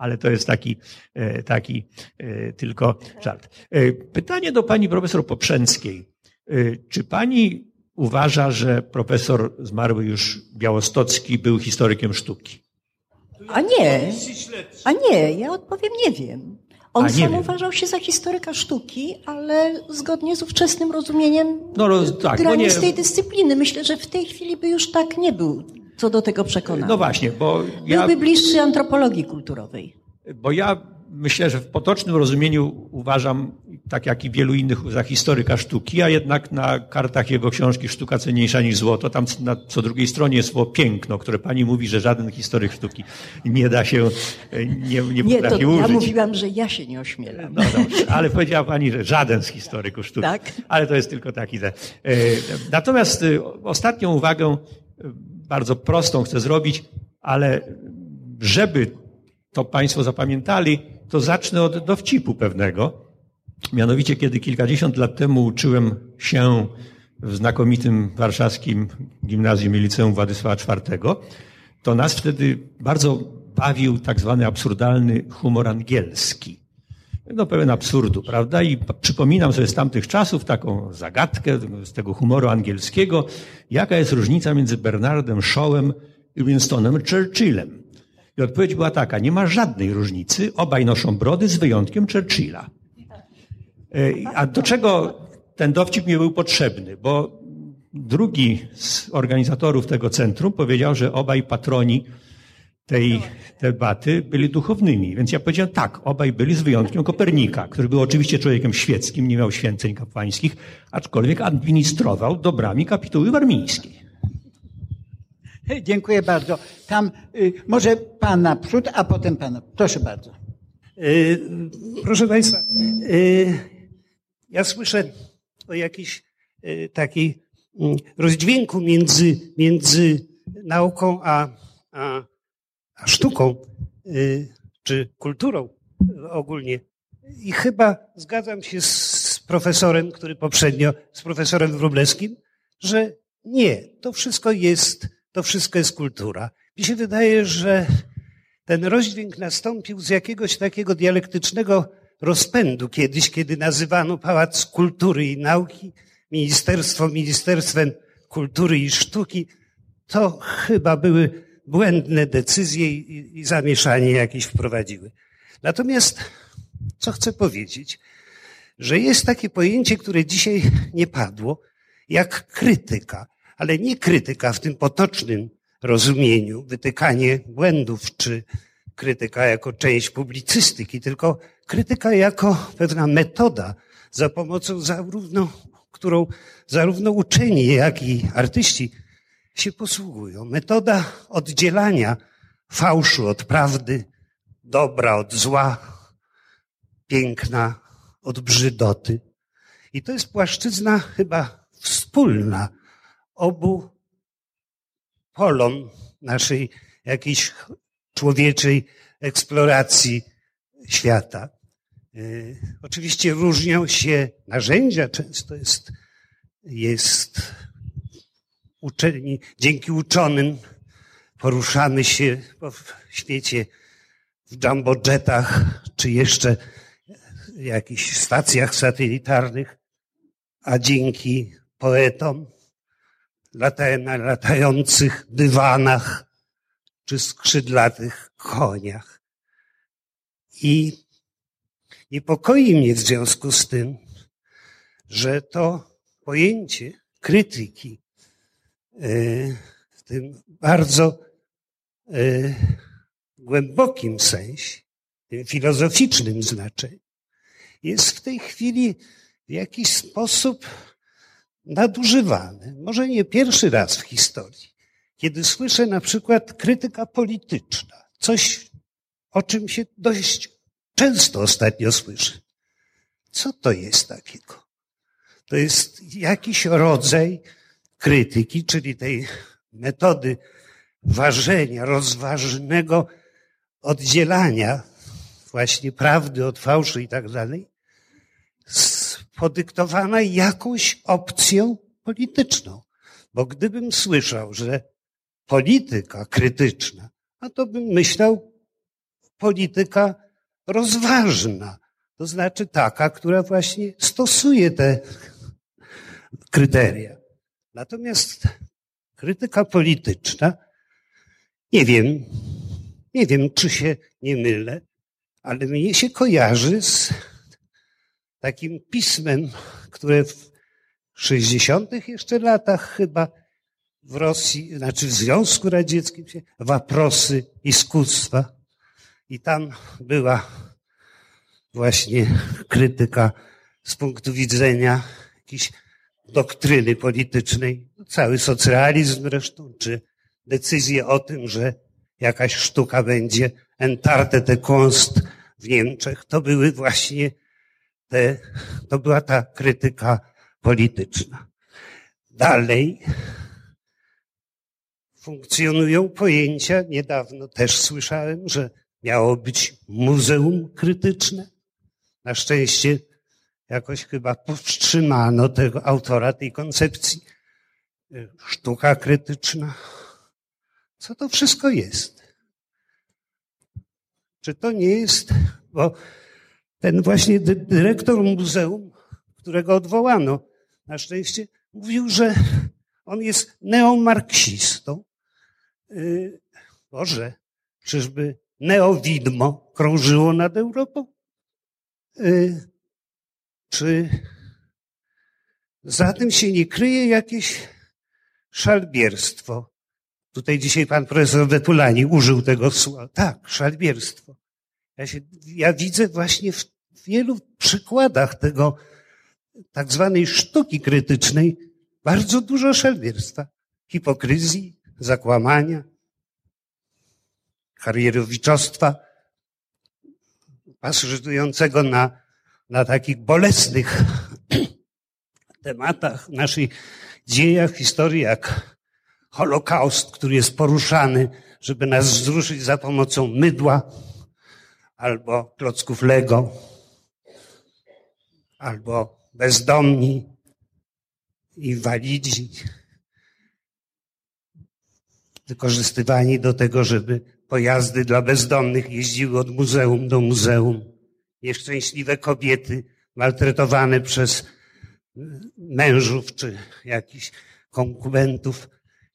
ale to jest taki, e, taki e, tylko żart. E, pytanie do pani profesor Poprzęckiej. Czy pani uważa, że profesor zmarły już Białostocki był historykiem sztuki? A nie, a nie, ja odpowiem nie wiem. On sam wiem. uważał się za historyka sztuki, ale zgodnie z ówczesnym rozumieniem no, no, tak, granic nie... tej dyscypliny. Myślę, że w tej chwili by już tak nie był co do tego przekonany. No właśnie, bo ja... Byłby bliższy antropologii kulturowej. Bo ja myślę, że w potocznym rozumieniu uważam, tak jak i wielu innych, za historyka sztuki, a jednak na kartach jego książki Sztuka cenniejsza niż złoto, tam na co drugiej stronie jest słowo piękno, które pani mówi, że żaden historyk sztuki nie da się, nie, nie, nie potrafi to użyć. Ja mówiłam, że ja się nie ośmielam. No dobrze, ale powiedziała pani, że żaden z historyków sztuki. Tak. Ale to jest tylko taki. E, natomiast e, ostatnią uwagę, bardzo prostą chcę zrobić, ale żeby to Państwo zapamiętali, to zacznę od dowcipu pewnego. Mianowicie, kiedy kilkadziesiąt lat temu uczyłem się w znakomitym warszawskim gimnazjum i liceum Władysława IV, to nas wtedy bardzo bawił tak zwany absurdalny humor angielski. No pełen absurdu, prawda? I przypominam sobie z tamtych czasów taką zagadkę z tego humoru angielskiego, jaka jest różnica między Bernardem Shawem i Winstonem Churchillem. I odpowiedź była taka, nie ma żadnej różnicy, obaj noszą brody z wyjątkiem Churchilla. E, a do czego ten dowcip mi był potrzebny? Bo drugi z organizatorów tego centrum powiedział, że obaj patroni tej debaty byli duchownymi. Więc ja powiedziałem tak, obaj byli z wyjątkiem Kopernika, który był oczywiście człowiekiem świeckim, nie miał święceń kapłańskich, aczkolwiek administrował dobrami kapituły warmińskiej. Dziękuję bardzo. Tam y, może pan naprzód, a potem pan. Proszę bardzo. Y, proszę Państwa, y, ja słyszę o jakiejś takiej mm, rozdźwięku między, między nauką a, a sztuką. y, czy kulturą ogólnie. I chyba zgadzam się z profesorem, który poprzednio, z profesorem Wróblewskim, że nie, to wszystko jest, to wszystko jest kultura. Mi się wydaje, że ten rozdźwięk nastąpił z jakiegoś takiego dialektycznego rozpędu kiedyś, kiedy nazywano Pałac Kultury i Nauki ministerstwo ministerstwem kultury i sztuki. To chyba były błędne decyzje i, i zamieszanie jakieś wprowadziły. Natomiast, co chcę powiedzieć, że jest takie pojęcie, które dzisiaj nie padło, jak krytyka, ale nie krytyka w tym potocznym rozumieniu, wytykanie błędów, czy krytyka jako część publicystyki, tylko krytyka jako pewna metoda, za pomocą zarówno, którą zarówno uczeni, jak i artyści się posługują. Metoda oddzielania fałszu od prawdy, dobra od zła, piękna od brzydoty. I to jest płaszczyzna chyba wspólna obu polom naszej jakiejś człowieczej eksploracji świata. Y, oczywiście różnią się narzędzia, często jest, jest uczeni, dzięki uczonym poruszamy się po świecie w jumbojetach, czy jeszcze jakichś stacjach satelitarnych, a dzięki poetom na latających dywanach czy skrzydlatych koniach. I niepokoi mnie w związku z tym, że to pojęcie krytyki w tym bardzo e, głębokim sensie, tym filozoficznym znaczeniu, jest w tej chwili w jakiś sposób nadużywany. Może nie pierwszy raz w historii, kiedy słyszę na przykład krytyka polityczna, coś, o czym się dość często ostatnio słyszę. Co to jest takiego? To jest jakiś rodzaj krytyki, czyli tej metody ważenia, rozważnego oddzielania właśnie prawdy od fałszu i tak dalej, podyktowana jakąś opcją polityczną. Bo gdybym słyszał, że polityka krytyczna, a to bym myślał polityka rozważna. To znaczy taka, która właśnie stosuje te kryteria. Natomiast krytyka polityczna, nie wiem, nie wiem, czy się nie mylę, ale mnie się kojarzy z takim pismem, które w 60. jeszcze latach chyba w Rosji, znaczy w Związku Radzieckim się, waprosy iskustwa. I tam była właśnie krytyka z punktu widzenia jakiejś doktryny politycznej, cały socjalizm zresztą, czy decyzję o tym, że jakaś sztuka będzie entarte de Kunst w Niemczech, to były właśnie te, to była ta krytyka polityczna. Dalej funkcjonują pojęcia, niedawno też słyszałem, że miało być muzeum krytyczne. Na szczęście jakoś chyba powstrzymano tego autora tej koncepcji. Sztuka krytyczna. Co to wszystko jest? Czy to nie jest, bo ten właśnie dyrektor muzeum, którego odwołano, na szczęście, mówił, że on jest neomarksistą. Yy, Boże, czyżby neowidmo krążyło nad Europą? Yy, czy za tym się nie kryje jakieś szalbierstwo? Tutaj dzisiaj pan profesor Wetulani użył tego słowa. Tak, szalbierstwo. Ja, się, ja widzę właśnie w wielu przykładach tego tak zwanej sztuki krytycznej bardzo dużo szalbierstwa, hipokryzji, zakłamania, karierowiczostwa, pasożytującego na, na takich bolesnych tematach naszej dziejach, historii, jak Holokaust, który jest poruszany, żeby nas wzruszyć za pomocą mydła albo klocków Lego, albo bezdomni, inwalidzi, wykorzystywani do tego, żeby pojazdy dla bezdomnych jeździły od muzeum do muzeum. Nieszczęśliwe kobiety maltretowane przez mężów czy jakichś konkubentów,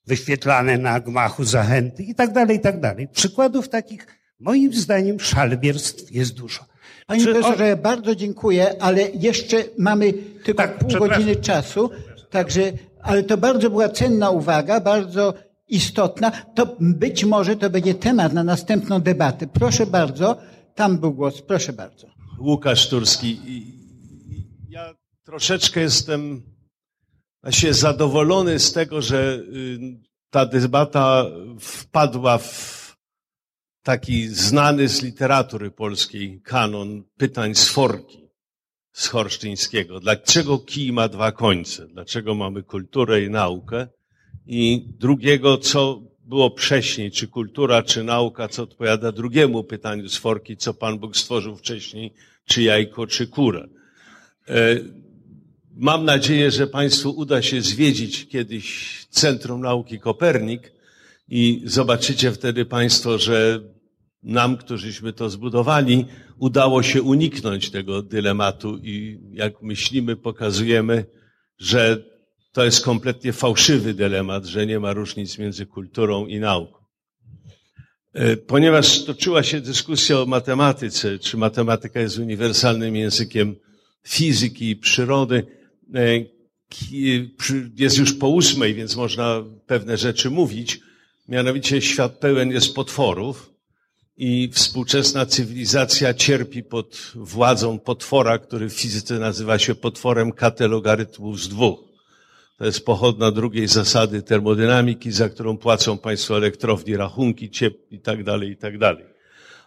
wyświetlane na gmachu zachęty i tak dalej, i tak dalej. Przykładów takich, moim zdaniem, szalbierstw jest dużo. Panie Czy profesorze, ja bardzo dziękuję, ale jeszcze mamy tylko Tak, pół przepraszam. godziny czasu, także, ale to bardzo była cenna uwaga, bardzo istotna. To być może to będzie temat na następną debatę. Proszę bardzo, tam był głos, proszę bardzo. Łukasz Turski. Ja troszeczkę jestem właśnie zadowolony z tego, że y, ta debata wpadła w taki znany z literatury polskiej kanon pytań z Forki, z Horsztyńskiego. Dlaczego kij ma dwa końce? Dlaczego mamy kulturę i naukę? I drugiego, co było wcześniej, czy kultura, czy nauka, co odpowiada drugiemu pytaniu z Forki, co Pan Bóg stworzył wcześniej, czy jajko, czy kurę. E, Mam nadzieję, że Państwu uda się zwiedzić kiedyś Centrum Nauki Kopernik i zobaczycie wtedy Państwo, że nam, którzyśmy to zbudowali, udało się uniknąć tego dylematu i jak myślimy, pokazujemy, że to jest kompletnie fałszywy dylemat, że nie ma różnic między kulturą i nauką. E, Ponieważ toczyła się dyskusja o matematyce, czy matematyka jest uniwersalnym językiem fizyki i przyrody, e, jest już po ósmej, więc można pewne rzeczy mówić. Mianowicie świat pełen jest potworów i współczesna cywilizacja cierpi pod władzą potwora, który w fizyce nazywa się potworem kt logarytmów z dwóch. To jest pochodna drugiej zasady termodynamiki, za którą płacą państwo elektrowni rachunki, ciep i tak dalej, i tak dalej.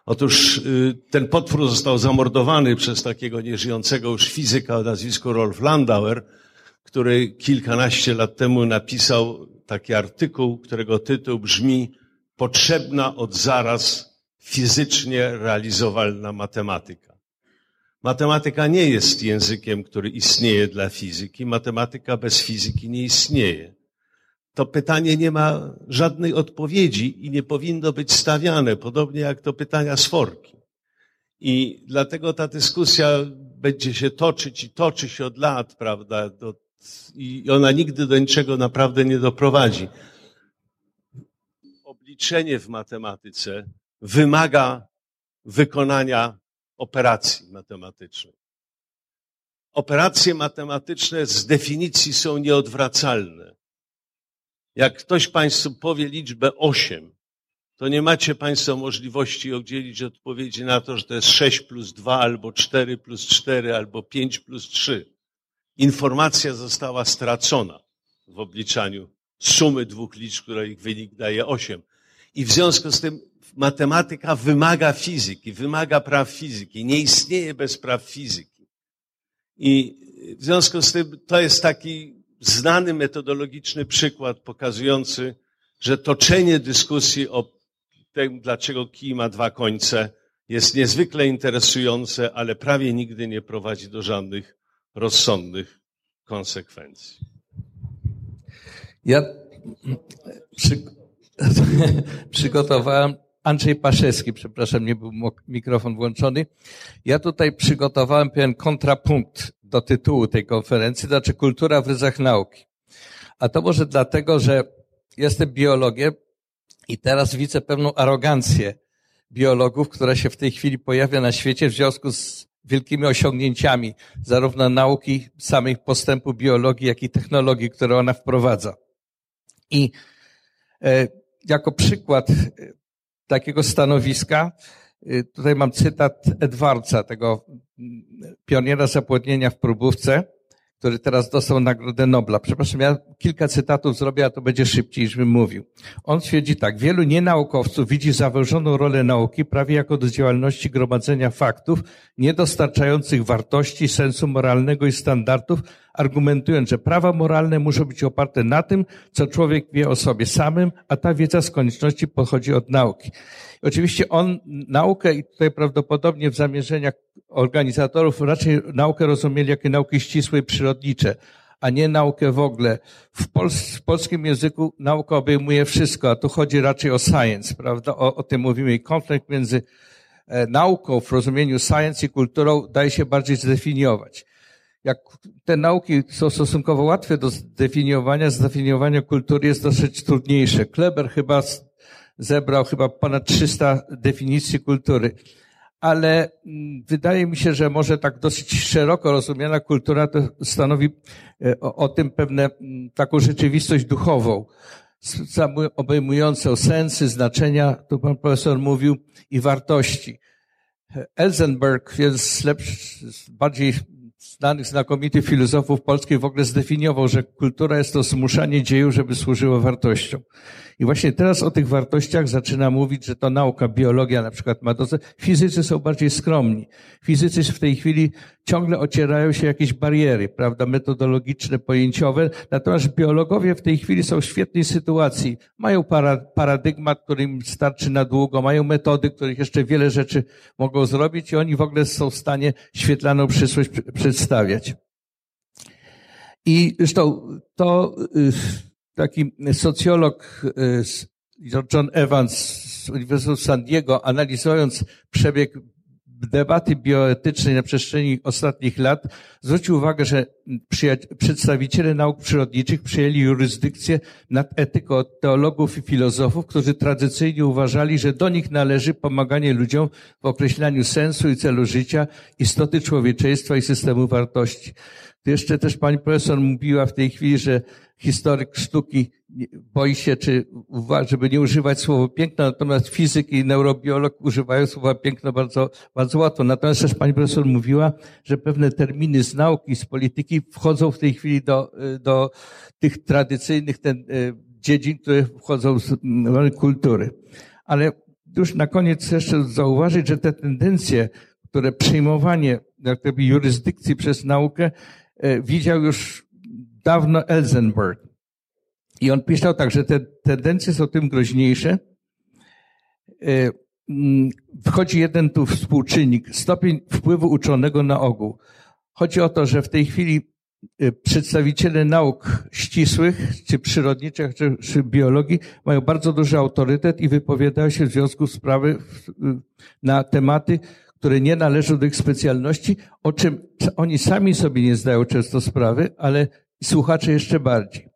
Otóż y, ten potwór został zamordowany przez takiego nieżyjącego już fizyka o nazwisku Rolf Landauer, który kilkanaście lat temu napisał taki artykuł, którego tytuł brzmi Potrzebna od zaraz fizycznie realizowalna matematyka. Matematyka nie jest językiem, który istnieje dla fizyki. Matematyka bez fizyki nie istnieje. To pytanie nie ma żadnej odpowiedzi i nie powinno być stawiane, podobnie jak to pytania z forki. I dlatego ta dyskusja będzie się toczyć i toczy się od lat, prawda? I ona nigdy do niczego naprawdę nie doprowadzi. Obliczenie w matematyce wymaga wykonania operacji matematycznej. Operacje matematyczne z definicji są nieodwracalne. Jak ktoś Państwu powie liczbę 8, to nie macie Państwo możliwości udzielić odpowiedzi na to, że to jest 6 plus 2, albo 4 plus 4, albo 5 plus 3. Informacja została stracona w obliczaniu sumy dwóch liczb, której ich wynik daje 8. I w związku z tym matematyka wymaga fizyki, wymaga praw fizyki. Nie istnieje bez praw fizyki. I w związku z tym to jest taki znany metodologiczny przykład pokazujący, że toczenie dyskusji o tym, dlaczego kij ma dwa końce, jest niezwykle interesujące, ale prawie nigdy nie prowadzi do żadnych rozsądnych konsekwencji. Ja przy, przygotowałem, Andrzej Paszewski, przepraszam, nie był mikrofon włączony. Ja tutaj przygotowałem pewien kontrapunkt do tytułu tej konferencji, znaczy kultura w ryzach nauki. A to może dlatego, że jestem biologiem i teraz widzę pewną arogancję biologów, która się w tej chwili pojawia na świecie w związku z wielkimi osiągnięciami zarówno nauki, samych postępu biologii, jak i technologii, które ona wprowadza. I e, jako przykład e, takiego stanowiska, e, tutaj mam cytat Edwardsa, tego mm, pioniera zapłodnienia w próbówce, który teraz dostał Nagrodę Nobla. Przepraszam, ja kilka cytatów zrobię, a to będzie szybciej, niż bym mówił. On twierdzi tak, wielu nienaukowców widzi założoną rolę nauki prawie jako do działalności gromadzenia faktów, nie dostarczających wartości, sensu moralnego i standardów, argumentując, że prawa moralne muszą być oparte na tym, co człowiek wie o sobie samym, a ta wiedza z konieczności pochodzi od nauki. Oczywiście on naukę i tutaj prawdopodobnie w zamierzeniach organizatorów raczej naukę rozumieli jako nauki ścisłe i przyrodnicze, a nie naukę w ogóle. W, w polskim języku nauka obejmuje wszystko, a tu chodzi raczej o science, prawda? O, o tym mówimy i konflikt między e, nauką w rozumieniu science i kulturą daje się bardziej zdefiniować. Jak te nauki są stosunkowo łatwe do zdefiniowania, zdefiniowanie kultury jest dosyć trudniejsze. Kleber chyba zebrał chyba ponad 300 definicji kultury. Ale mm, wydaje mi się, że może tak dosyć szeroko rozumiana kultura to stanowi e, o, o tym pewne mm, taką rzeczywistość duchową, obejmującą sensy, znaczenia, tu pan profesor mówił, i wartości. Elzenberg jest lepszy, bardziej znanych, znakomitych filozofów polskich w ogóle zdefiniował, że kultura jest to zmuszanie dzieju, żeby służyło wartościom. I właśnie teraz o tych wartościach zaczyna mówić, że to nauka, biologia na przykład ma to. Fizycy są bardziej skromni. Fizycy w tej chwili ciągle ocierają się jakieś bariery, prawda, metodologiczne, pojęciowe. Natomiast biologowie w tej chwili są w świetnej sytuacji. Mają paradygmat, który im starczy na długo, mają metody, których jeszcze wiele rzeczy mogą zrobić i oni w ogóle są w stanie świetlaną przyszłość przedstawiać. I zresztą to y, taki socjolog y, John Evans z Uniwersytetu San Diego, analizując przebieg debaty bioetycznej na przestrzeni ostatnich lat, zwrócił uwagę, że przedstawiciele nauk przyrodniczych przyjęli jurysdykcję nad etyką od teologów i filozofów, którzy tradycyjnie uważali, że do nich należy pomaganie ludziom w określaniu sensu i celu życia, istoty człowieczeństwa i systemu wartości. Tu jeszcze też pani profesor mówiła w tej chwili, że historyk sztuki boi się, czy żeby nie używać słowa piękno, natomiast fizyk i neurobiolog używają słowa piękno bardzo, bardzo łatwo. Natomiast też pani profesor mówiła, że pewne terminy z nauki, z polityki wchodzą w tej chwili do, do tych tradycyjnych ten, e, dziedzin, które wchodzą z kultury. Ale już na koniec jeszcze zauważyć, że te tendencje, które przyjmowanie jak gdyby, jurysdykcji przez naukę widział już dawno Elzenberg. I on pisał tak, że te tendencje są tym groźniejsze. E, mm, wchodzi jeden tu współczynnik, stopień wpływu uczonego na ogół. Chodzi o to, że w tej chwili e, przedstawiciele nauk ścisłych, czy przyrodniczych, czy, czy biologii mają bardzo duży autorytet i wypowiadają się w związku z sprawy na tematy, które nie należą do ich specjalności, o czym oni sami sobie nie zdają często sprawy, ale słuchacze jeszcze bardziej.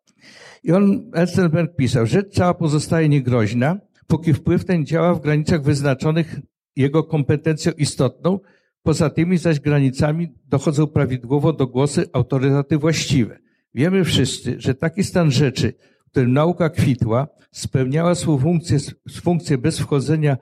I on, Elstenberg pisał, rzecz cała pozostaje niegroźna, póki wpływ ten działa w granicach wyznaczonych jego kompetencją istotną, poza tymi zaś granicami dochodzą prawidłowo do głosy autorytety właściwe. Wiemy wszyscy, że taki stan rzeczy, w którym nauka kwitła, spełniała swoją funkcję, funkcję bez wchodzenia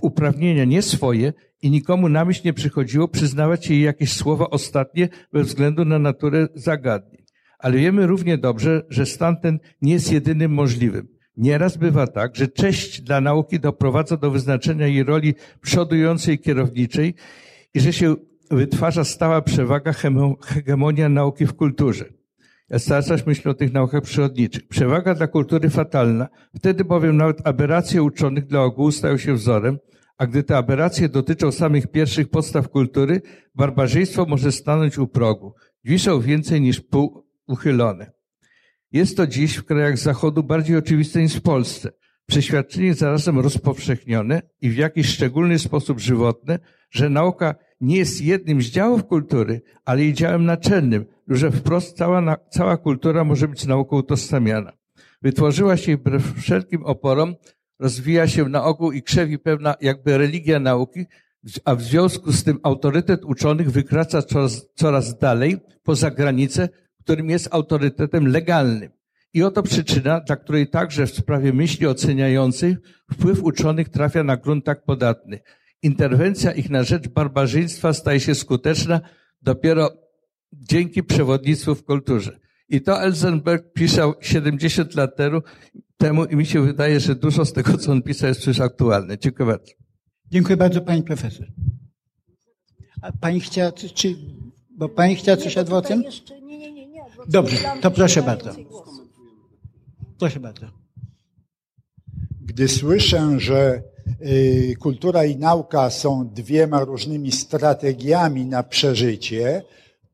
uprawnienia nie swoje i nikomu na myśl nie przychodziło przyznawać jej jakieś słowa ostatnie bez względu na naturę zagadnień. Ale wiemy równie dobrze, że stan ten nie jest jedynym możliwym. Nieraz bywa tak, że cześć dla nauki doprowadza do wyznaczenia jej roli przodującej kierowniczej i że się wytwarza stała przewaga, hegemonia nauki w kulturze. Cały czas myślę o tych naukach przyrodniczych. Przewaga dla kultury fatalna, wtedy bowiem nawet aberracje uczonych dla ogółu stają się wzorem, a gdy te aberracje dotyczą samych pierwszych podstaw kultury, barbarzyństwo może stanąć u progu. Drzwi są więcej niż pół uchylone. Jest to dziś w krajach Zachodu bardziej oczywiste niż w Polsce. Przeświadczenie zarazem rozpowszechnione i w jakiś szczególny sposób żywotne, że nauka nie jest jednym z działów kultury, ale jej działem naczelnym, że wprost cała, cała kultura może być nauką utożsamiana. Wytworzyła się wbrew wszelkim oporom, rozwija się na ogół i krzewi pewna jakby religia nauki, a w związku z tym autorytet uczonych wykracza coraz, coraz dalej poza granicę, którym jest autorytetem legalnym. I oto przyczyna, dla której także w sprawie myśli oceniających wpływ uczonych trafia na grunt tak podatny. Interwencja ich na rzecz barbarzyństwa staje się skuteczna dopiero dzięki przewodnictwu w kulturze. I to Elzenberg pisał 70 lat temu i mi się wydaje, że dużo z tego, co on pisał, jest przecież aktualne. Dziękuję bardzo. Dziękuję bardzo, pani profesor. A pani chciała, czy, bo pani chciała coś adwocem? Dobrze, to proszę bardzo. Proszę bardzo. Gdy słyszę, że kultura i nauka są dwiema różnymi strategiami na przeżycie,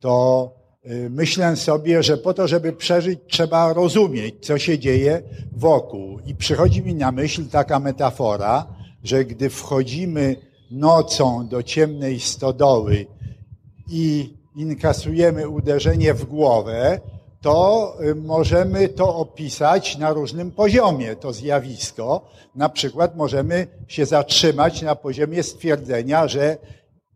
to y, myślę sobie, że po to, żeby przeżyć, trzeba rozumieć, co się dzieje wokół. I przychodzi mi na myśl taka metafora, że gdy wchodzimy nocą do ciemnej stodoły i inkasujemy uderzenie w głowę, to y, możemy to opisać na różnym poziomie, to zjawisko. Na przykład możemy się zatrzymać na poziomie stwierdzenia, że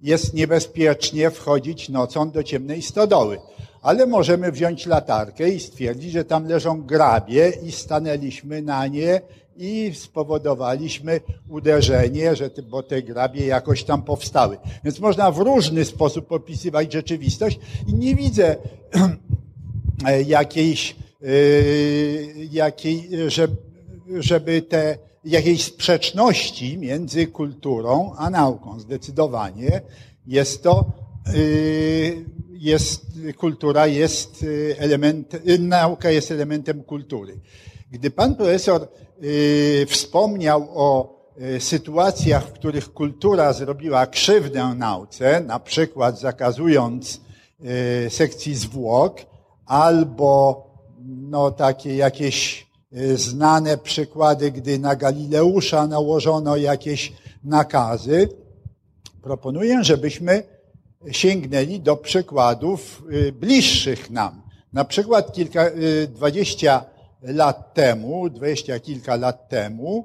jest niebezpiecznie wchodzić nocą do ciemnej stodoły. Ale możemy wziąć latarkę i stwierdzić, że tam leżą grabie i stanęliśmy na nie i spowodowaliśmy uderzenie, że bo te grabie jakoś tam powstały. Więc można w różny sposób opisywać rzeczywistość i nie widzę jakiejś, y, jakiej, żeby te jakiejś sprzeczności między kulturą a nauką. Zdecydowanie jest to, y, jest, kultura jest element, nauka jest elementem kultury. Gdy pan profesor wspomniał o sytuacjach, w których kultura zrobiła krzywdę nauce, na przykład zakazując sekcji zwłok, albo no, takie jakieś e, znane przykłady, gdy na Galileusza nałożono jakieś nakazy. Proponuję, żebyśmy sięgnęli do przykładów e, bliższych nam. Na przykład kilka, e, dwadzieścia lat temu, dwadzieścia kilka lat temu,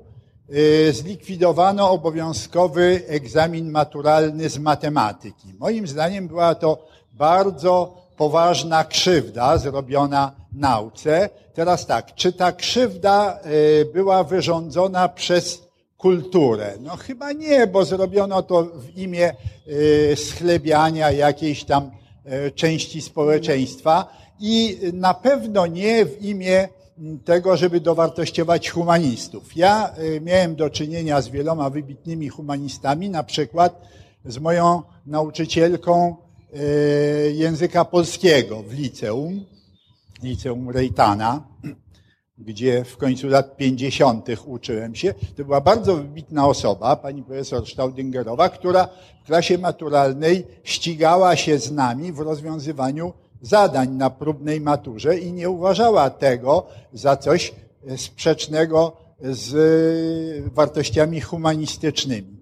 zlikwidowano obowiązkowy egzamin maturalny z matematyki. Moim zdaniem była to bardzo poważna krzywda zrobiona nauce. Teraz tak, czy ta krzywda e, była wyrządzona przez kulturę? No chyba nie, bo zrobiono to w imię e, schlebiania jakiejś tam e, części społeczeństwa i na pewno nie w imię tego, żeby dowartościować humanistów. Ja miałem do czynienia z wieloma wybitnymi humanistami, na przykład z moją nauczycielką języka polskiego w liceum, liceum Rejtana, gdzie w końcu lat 50. uczyłem się. To była bardzo wybitna osoba, pani profesor Staudingerowa, która w klasie maturalnej ścigała się z nami w rozwiązywaniu zadań na próbnej maturze i nie uważała tego za coś sprzecznego z wartościami humanistycznymi.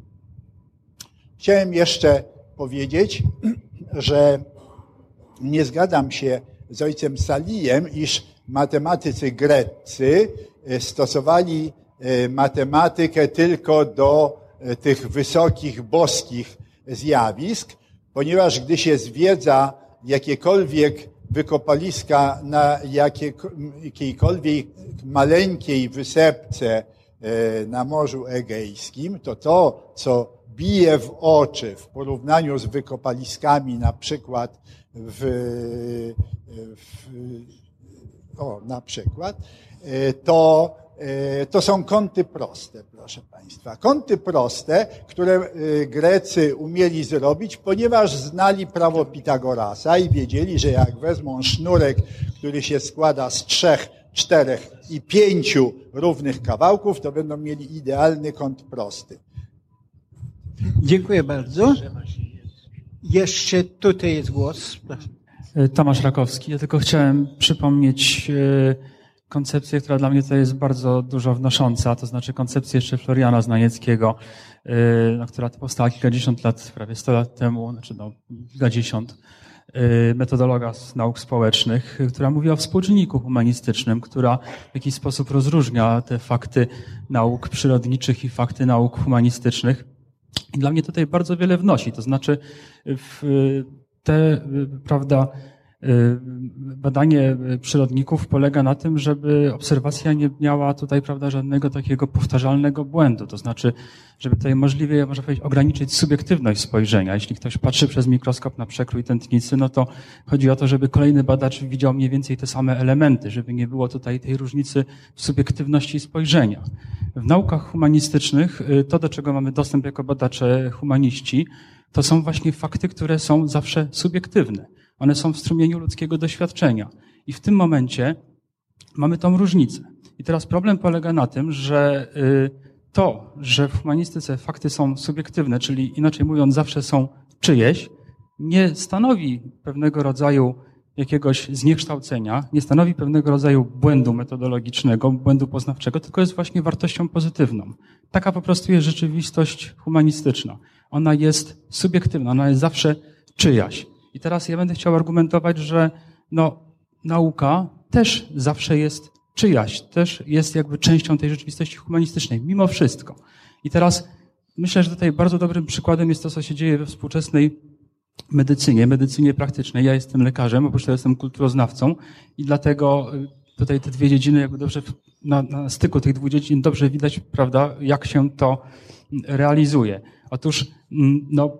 Chciałem jeszcze powiedzieć, że nie zgadzam się z ojcem Salijem, iż matematycy greccy e, stosowali e, matematykę tylko do e, tych wysokich, boskich zjawisk, ponieważ gdy się zwiedza jakiekolwiek wykopaliska na jakiejkolwiek maleńkiej wysepce na Morzu Egejskim, to to, co bije w oczy w porównaniu z wykopaliskami na przykład w, w o, na przykład, e, to, e, to są kąty proste, proszę Państwa. Kąty proste, które e, Grecy umieli zrobić, ponieważ znali prawo Pitagorasa i wiedzieli, że jak wezmą sznurek, który się składa z trzech, czterech i pięciu równych kawałków, to będą mieli idealny kąt prosty. Dziękuję bardzo. Jeszcze tutaj jest głos. E, Tomasz Rakowski. Ja tylko chciałem przypomnieć e, koncepcję, która dla mnie to jest bardzo dużo wnosząca, to znaczy koncepcję jeszcze Floriana Znanieckiego, e, no, która powstała kilkadziesiąt lat, prawie sto lat temu, znaczy no, kilkadziesiąt, metodologa z nauk społecznych, która mówi o współczynniku humanistycznym, która w jakiś sposób rozróżnia te fakty nauk przyrodniczych i fakty nauk humanistycznych. I dla mnie tutaj bardzo wiele wnosi. To znaczy, te, prawda, Badanie przyrodników polega na tym, żeby obserwacja nie miała tutaj, prawda, żadnego takiego powtarzalnego błędu. To znaczy, żeby tutaj możliwie, można powiedzieć, ograniczyć subiektywność spojrzenia. Jeśli ktoś patrzy przez mikroskop na przekrój tętnicy, no to chodzi o to, żeby kolejny badacz widział mniej więcej te same elementy, żeby nie było tutaj tej różnicy w subiektywności spojrzenia. W naukach humanistycznych to, do czego mamy dostęp jako badacze humaniści, to są właśnie fakty, które są zawsze subiektywne. One są w strumieniu ludzkiego doświadczenia. I w tym momencie mamy tą różnicę. I teraz problem polega na tym, że to, że w humanistyce fakty są subiektywne, czyli inaczej mówiąc, zawsze są czyjeś, nie stanowi pewnego rodzaju jakiegoś zniekształcenia, nie stanowi pewnego rodzaju błędu metodologicznego, błędu poznawczego, tylko jest właśnie wartością pozytywną. Taka po prostu jest rzeczywistość humanistyczna. Ona jest subiektywna, ona jest zawsze czyjaś. I teraz ja będę chciał argumentować, że no, nauka też zawsze jest czyjaś, też jest jakby częścią tej rzeczywistości humanistycznej, mimo wszystko. I teraz myślę, że tutaj bardzo dobrym przykładem jest to, co się dzieje we współczesnej medycynie, medycynie praktycznej. Ja jestem lekarzem, oprócz tego jestem kulturoznawcą i dlatego y, tutaj te dwie dziedziny jakby dobrze na, na styku tych dwóch dziedzin dobrze widać, prawda, jak się to realizuje. Otóż mm, no,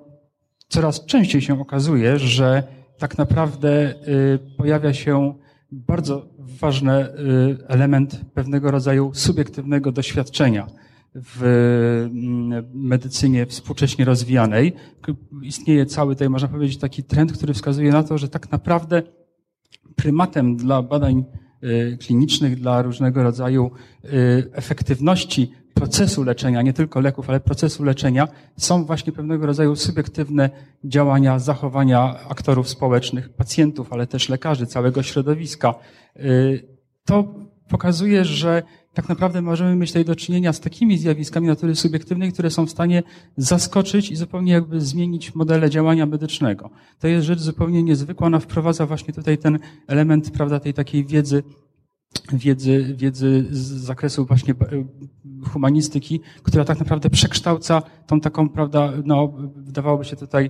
coraz częściej się okazuje, że tak naprawdę y, pojawia się bardzo ważny y, element pewnego rodzaju subiektywnego doświadczenia w mm, medycynie współcześnie rozwijanej. Istnieje cały tutaj, można powiedzieć, taki trend, który wskazuje na to, że tak naprawdę prymatem dla badań y, klinicznych, dla różnego rodzaju efektywności procesu leczenia, nie tylko leków, ale procesu leczenia, są właśnie pewnego rodzaju subiektywne działania, zachowania aktorów społecznych, pacjentów, ale też lekarzy, całego środowiska. Y, to pokazuje, że tak naprawdę możemy mieć tutaj do czynienia z takimi zjawiskami natury subiektywnej, które są w stanie zaskoczyć i zupełnie jakby zmienić modele działania medycznego. To jest rzecz zupełnie niezwykła. Ona wprowadza właśnie tutaj ten element, prawda, tej takiej wiedzy wiedzy, wiedzy z zakresu właśnie e, humanistyki, która tak naprawdę przekształca tą taką, prawda, no, wydawałoby się tutaj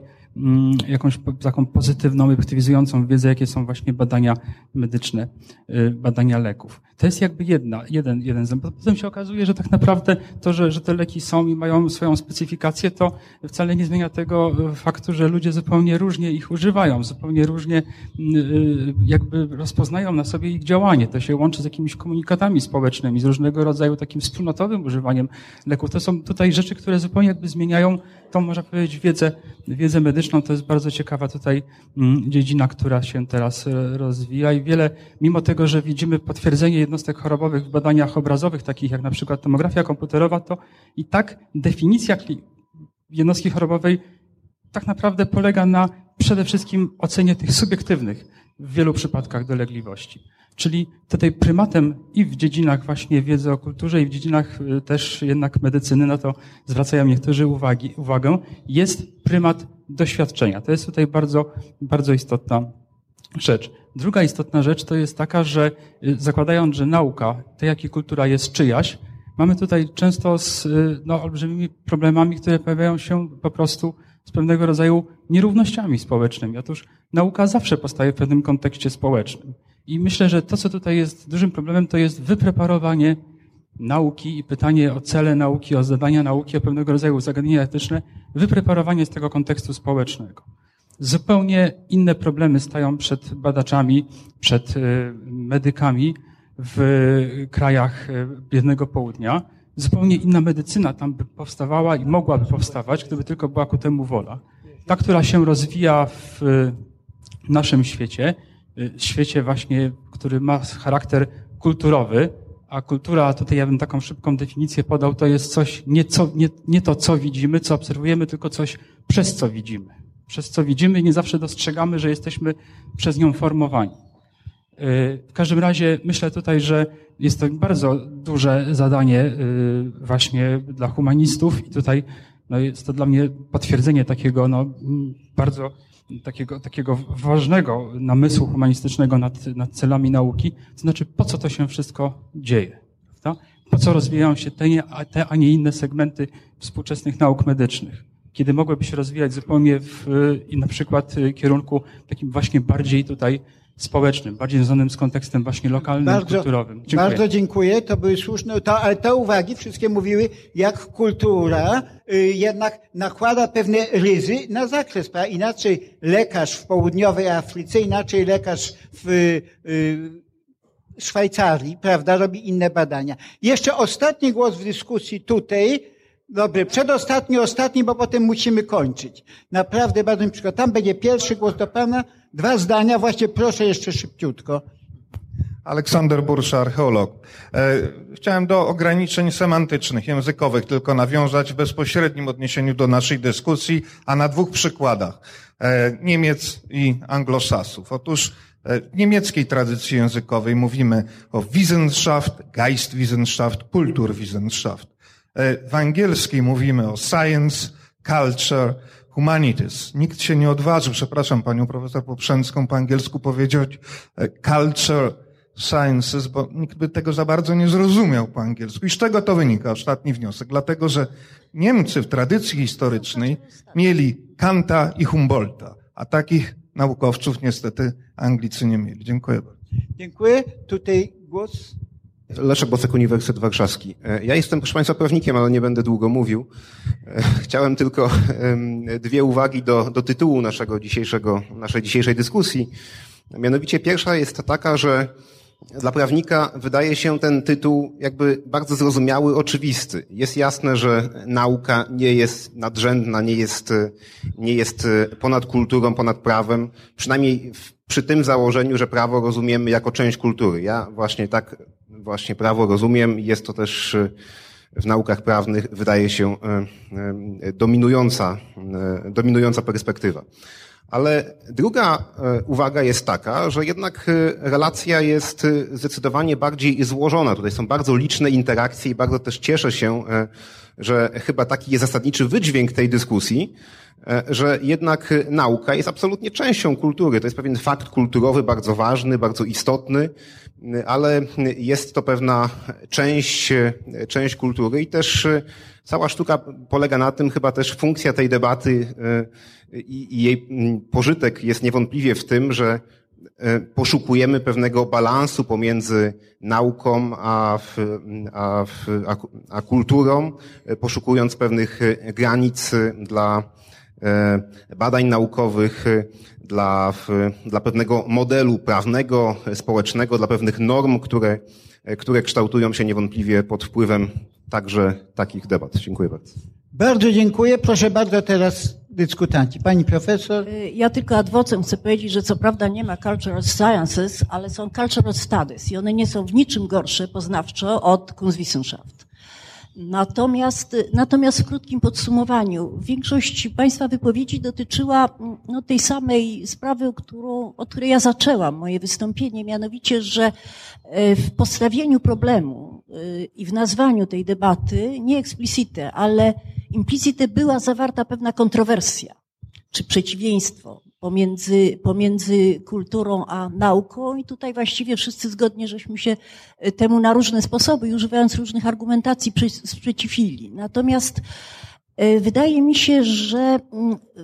jakąś taką pozytywną, efektywizującą wiedzę, jakie są właśnie badania medyczne, e, badania leków. To jest jakby jedna, jeden, jeden z Potem się okazuje, że tak naprawdę to, że, że te leki są i mają swoją specyfikację, to wcale nie zmienia tego e, faktu, że ludzie zupełnie różnie ich używają, zupełnie różnie jakby rozpoznają na sobie ich działanie. To się łączy z jakimiś komunikatami społecznymi, z różnego rodzaju takim wspólnotowym używaniem leków. To są tutaj rzeczy, które zupełnie jakby zmieniają tą, można powiedzieć, wiedzę, wiedzę medyczną. To jest bardzo ciekawa tutaj mm, dziedzina, która się teraz e, rozwija i wiele, mimo tego, że widzimy potwierdzenie jednostek chorobowych w badaniach obrazowych, takich jak na przykład tomografia komputerowa, to i tak definicja jednostki chorobowej tak naprawdę polega na przede wszystkim ocenie tych subiektywnych w wielu przypadkach dolegliwości. Czyli tutaj prymatem i w dziedzinach właśnie wiedzy o kulturze, i w dziedzinach y, też jednak medycyny, na to zwracają niektórzy uwagi, uwagę, jest prymat doświadczenia. To jest tutaj bardzo, bardzo istotna rzecz. Druga istotna rzecz to jest taka, że y, zakładając, że nauka, tak jak i kultura jest czyjaś, mamy tutaj często z y, no, olbrzymimi problemami, które pojawiają się po prostu z pewnego rodzaju nierównościami społecznymi. Otóż nauka zawsze powstaje w pewnym kontekście społecznym. I myślę, że to, co tutaj jest dużym problemem, to jest wypreparowanie nauki i pytanie o cele nauki, o zadania nauki, o pewnego rodzaju zagadnienia etyczne, wypreparowanie z tego kontekstu społecznego. Zupełnie inne problemy stają przed badaczami, przed y, medykami w krajach y, biednego południa. Zupełnie inna medycyna tam by powstawała i mogłaby powstawać, gdyby tylko była ku temu wola. Ta, która się rozwija w naszym świecie, Y, świecie właśnie, który ma charakter kulturowy, a kultura, tutaj ja bym taką szybką definicję podał, to jest coś, nie, co, nie, nie to, co widzimy, co obserwujemy, tylko coś, przez co widzimy. Przez co widzimy i nie zawsze dostrzegamy, że jesteśmy przez nią formowani. Y, w każdym razie myślę tutaj, że jest to bardzo duże zadanie y, właśnie dla humanistów i tutaj no jest to dla mnie potwierdzenie takiego no, bardzo takiego, takiego ważnego namysłu humanistycznego nad, nad celami nauki, to znaczy po co to się wszystko dzieje. Prawda? Po co rozwijają się te, te, a nie inne segmenty współczesnych nauk medycznych? kiedy mogłyby się rozwijać zupełnie w na przykład kierunku takim właśnie bardziej tutaj społecznym, bardziej związanym z kontekstem właśnie lokalnym, bardzo, kulturowym. Dziękuję. Bardzo dziękuję, to były słuszne, to, ale te uwagi wszystkie mówiły, jak kultura y, jednak nakłada pewne ryzy na zakres, prawda? Inaczej lekarz w południowej Afryce, inaczej lekarz w y, Szwajcarii, prawda, robi inne badania. Jeszcze ostatni głos w dyskusji tutaj, Dobry, przedostatni, ostatni, bo potem musimy kończyć. Naprawdę bardzo mi przykład. Tam będzie pierwszy głos do Pana. Dwa zdania, właśnie proszę jeszcze szybciutko. Aleksander Bursza, archeolog. E, chciałem do ograniczeń semantycznych, językowych tylko nawiązać w bezpośrednim odniesieniu do naszej dyskusji, a na dwóch przykładach. E, Niemiec i anglosasów. Otóż e, w niemieckiej tradycji językowej mówimy o Wissenschaft, Geistwissenschaft, Kulturwissenschaft. W angielskiej mówimy o science, culture, humanities. Nikt się nie odważy, przepraszam panią profesor Poprzęcką, po angielsku powiedzieć culture, sciences, bo nikt by tego za bardzo nie zrozumiał po angielsku. I z czego to wynika? Ostatni wniosek. Dlatego, że Niemcy w tradycji historycznej mieli Kanta i Humboldta, a takich naukowców niestety Anglicy nie mieli. Dziękuję bardzo. Dziękuję. Tutaj głos. Leszek Bocek, Uniwersytet Warszawski. Ja jestem, proszę Państwa, prawnikiem, ale nie będę długo mówił. Chciałem tylko dwie uwagi do, do tytułu naszego dzisiejszego, naszej dzisiejszej dyskusji. Mianowicie pierwsza jest taka, że dla prawnika wydaje się ten tytuł jakby bardzo zrozumiały, oczywisty. Jest jasne, że nauka nie jest nadrzędna, nie jest, nie jest ponad kulturą, ponad prawem, przynajmniej przy tym założeniu, że prawo rozumiemy jako część kultury. Ja właśnie tak właśnie prawo rozumiem. Jest to też w naukach prawnych, wydaje się, dominująca, dominująca perspektywa. Ale druga uwaga jest taka, że jednak relacja jest zdecydowanie bardziej złożona. Tutaj są bardzo liczne interakcje i bardzo też cieszę się, że chyba taki jest zasadniczy wydźwięk tej dyskusji, że jednak nauka jest absolutnie częścią kultury. To jest pewien fakt kulturowy bardzo ważny, bardzo istotny, ale jest to pewna część, część kultury i też cała sztuka polega na tym, chyba też funkcja tej debaty i, jej pożytek jest niewątpliwie w tym, że poszukujemy pewnego balansu pomiędzy nauką a, a, a, a kulturą, poszukując pewnych granic dla badań naukowych, dla, dla pewnego modelu prawnego, społecznego, dla pewnych norm, które, które kształtują się niewątpliwie pod wpływem także takich debat. Dziękuję bardzo. Bardzo dziękuję. Proszę bardzo teraz dyskutanci. Pani profesor. Ja tylko adwocem chcę powiedzieć, że co prawda nie ma cultural sciences, ale są cultural studies i one nie są w niczym gorsze poznawczo od Kunstwissenschaft. Natomiast, natomiast w krótkim podsumowaniu, większość Państwa wypowiedzi dotyczyła no, tej samej sprawy, którą, od której ja zaczęłam moje wystąpienie, mianowicie, że w postawieniu problemu i w nazwaniu tej debaty, nie explicite, ale implicite była zawarta pewna kontrowersja, czy przeciwieństwo pomiędzy, pomiędzy kulturą a nauką i tutaj właściwie wszyscy zgodnie żeśmy się temu na różne sposoby, używając różnych argumentacji, sprzeciwili. Natomiast Wydaje mi się, że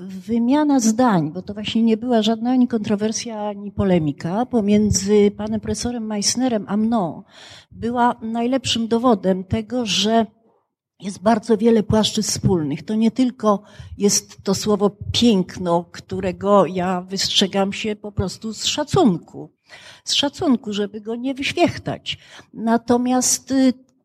wymiana zdań, bo to właśnie nie była żadna ani kontrowersja, ani polemika pomiędzy panem profesorem Meissnerem a mną, była najlepszym dowodem tego, że jest bardzo wiele płaszczyzn wspólnych. To nie tylko jest to słowo piękno, którego ja wystrzegam się po prostu z szacunku. Z szacunku, żeby go nie wyświechtać. Natomiast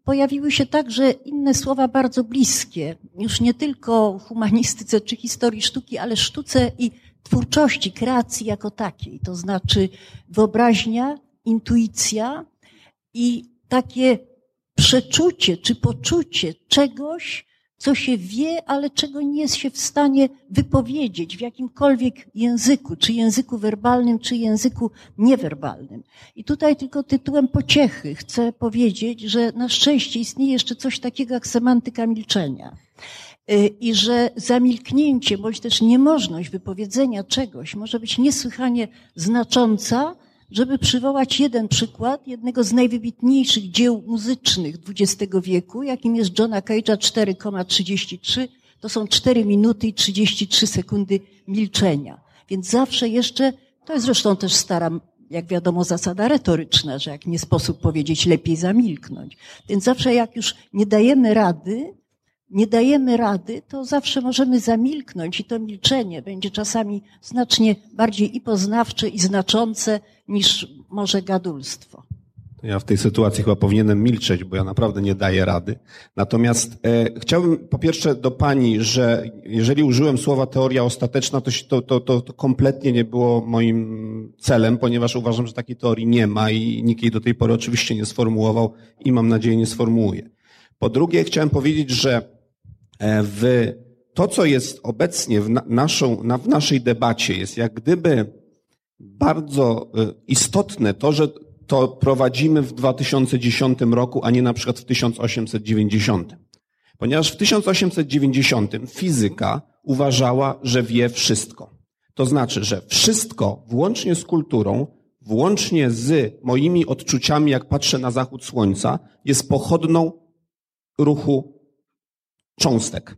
pojawiły się także inne słowa bardzo bliskie, już nie tylko humanistyce czy historii sztuki, ale sztuce i twórczości, kreacji jako takiej. To znaczy wyobraźnia, intuicja i takie przeczucie czy poczucie czegoś, co się wie, ale czego nie jest się w stanie wypowiedzieć w jakimkolwiek języku, czy języku werbalnym, czy języku niewerbalnym. I tutaj tylko tytułem pociechy chcę powiedzieć, że na szczęście istnieje jeszcze coś takiego jak semantyka milczenia. I że zamilknięcie, bądź też niemożność wypowiedzenia czegoś może być niesłychanie znacząca, żeby przywołać jeden przykład jednego z najwybitniejszych dzieł muzycznych XX wieku, jakim jest Johna Cage'a 4,33 to są 4 minuty i 33 sekundy milczenia. Więc zawsze jeszcze, to jest zresztą też stara, jak wiadomo, zasada retoryczna, że jak nie sposób powiedzieć, lepiej zamilknąć. Więc zawsze jak już nie dajemy rady, nie dajemy rady, to zawsze możemy zamilknąć i to milczenie będzie czasami znacznie bardziej i poznawcze, i znaczące niż może gadulstwo. Ja w tej sytuacji chyba powinienem milczeć, bo ja naprawdę nie daję rady. Natomiast e, chciałbym po pierwsze do Pani, że jeżeli użyłem słowa teoria ostateczna, to, to, to, to, to kompletnie nie było moim celem, ponieważ uważam, że takiej teorii nie ma i nikt jej do tej pory oczywiście nie sformułował i mam nadzieję nie sformułuje. Po drugie, chciałem powiedzieć, że w to, co jest obecnie w, na, naszą, na, w naszej debacie, jest jak gdyby bardzo e, istotne to, że to prowadzimy w 2010 roku, a nie na przykład w 1890. Ponieważ w 1890 fizyka uważała, że wie wszystko. To znaczy, że wszystko, włącznie z kulturą, włącznie z moimi odczuciami, jak patrzę na zachód słońca, jest pochodną ruchu cząstek.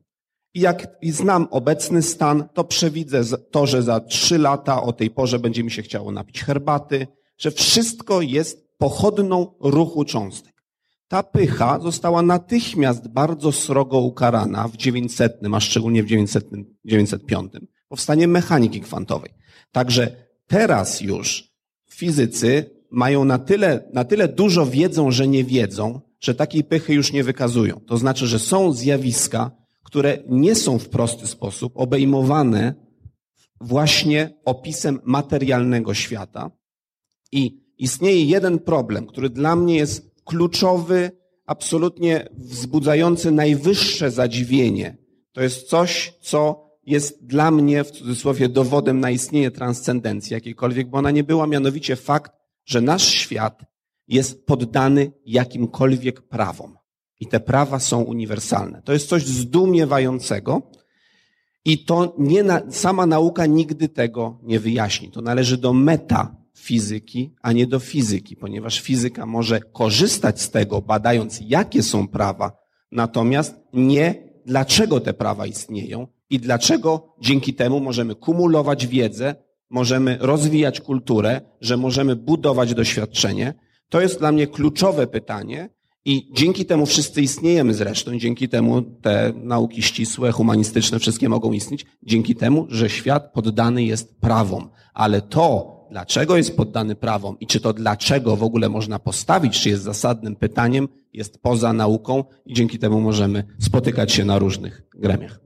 I jak znam obecny stan, to przewidzę to, że za trzy lata o tej porze będzie mi się chciało napić herbaty, że wszystko jest pochodną ruchu cząstek. Ta pycha została natychmiast bardzo srogo ukarana w 900, a szczególnie w 900, 905, powstanie mechaniki kwantowej. Także teraz już fizycy mają na tyle, na tyle dużo wiedzą, że nie wiedzą, że takiej pychy już nie wykazują. To znaczy, że są zjawiska, które nie są w prosty sposób obejmowane właśnie opisem materialnego świata, i istnieje jeden problem, który dla mnie jest kluczowy, absolutnie wzbudzający najwyższe zadziwienie. To jest coś, co jest dla mnie, w cudzysłowie, dowodem na istnienie transcendencji jakiejkolwiek, bo ona nie była, mianowicie fakt, że nasz świat jest poddany jakimkolwiek prawom. I te prawa są uniwersalne. To jest coś zdumiewającego i to nie na, sama nauka nigdy tego nie wyjaśni. To należy do meta fizyki, a nie do fizyki, ponieważ fizyka może korzystać z tego, badając, jakie są prawa, natomiast nie dlaczego te prawa istnieją i dlaczego dzięki temu możemy kumulować wiedzę, możemy rozwijać kulturę, że możemy budować doświadczenie. To jest dla mnie kluczowe pytanie i dzięki temu wszyscy istniejemy zresztą, dzięki temu te nauki ścisłe, humanistyczne, wszystkie mogą istnieć, dzięki temu, że świat poddany jest prawom. Ale to, dlaczego jest poddany prawom i czy to dlaczego w ogóle można postawić, czy jest zasadnym pytaniem, jest poza nauką i dzięki temu możemy spotykać się na różnych gremiach.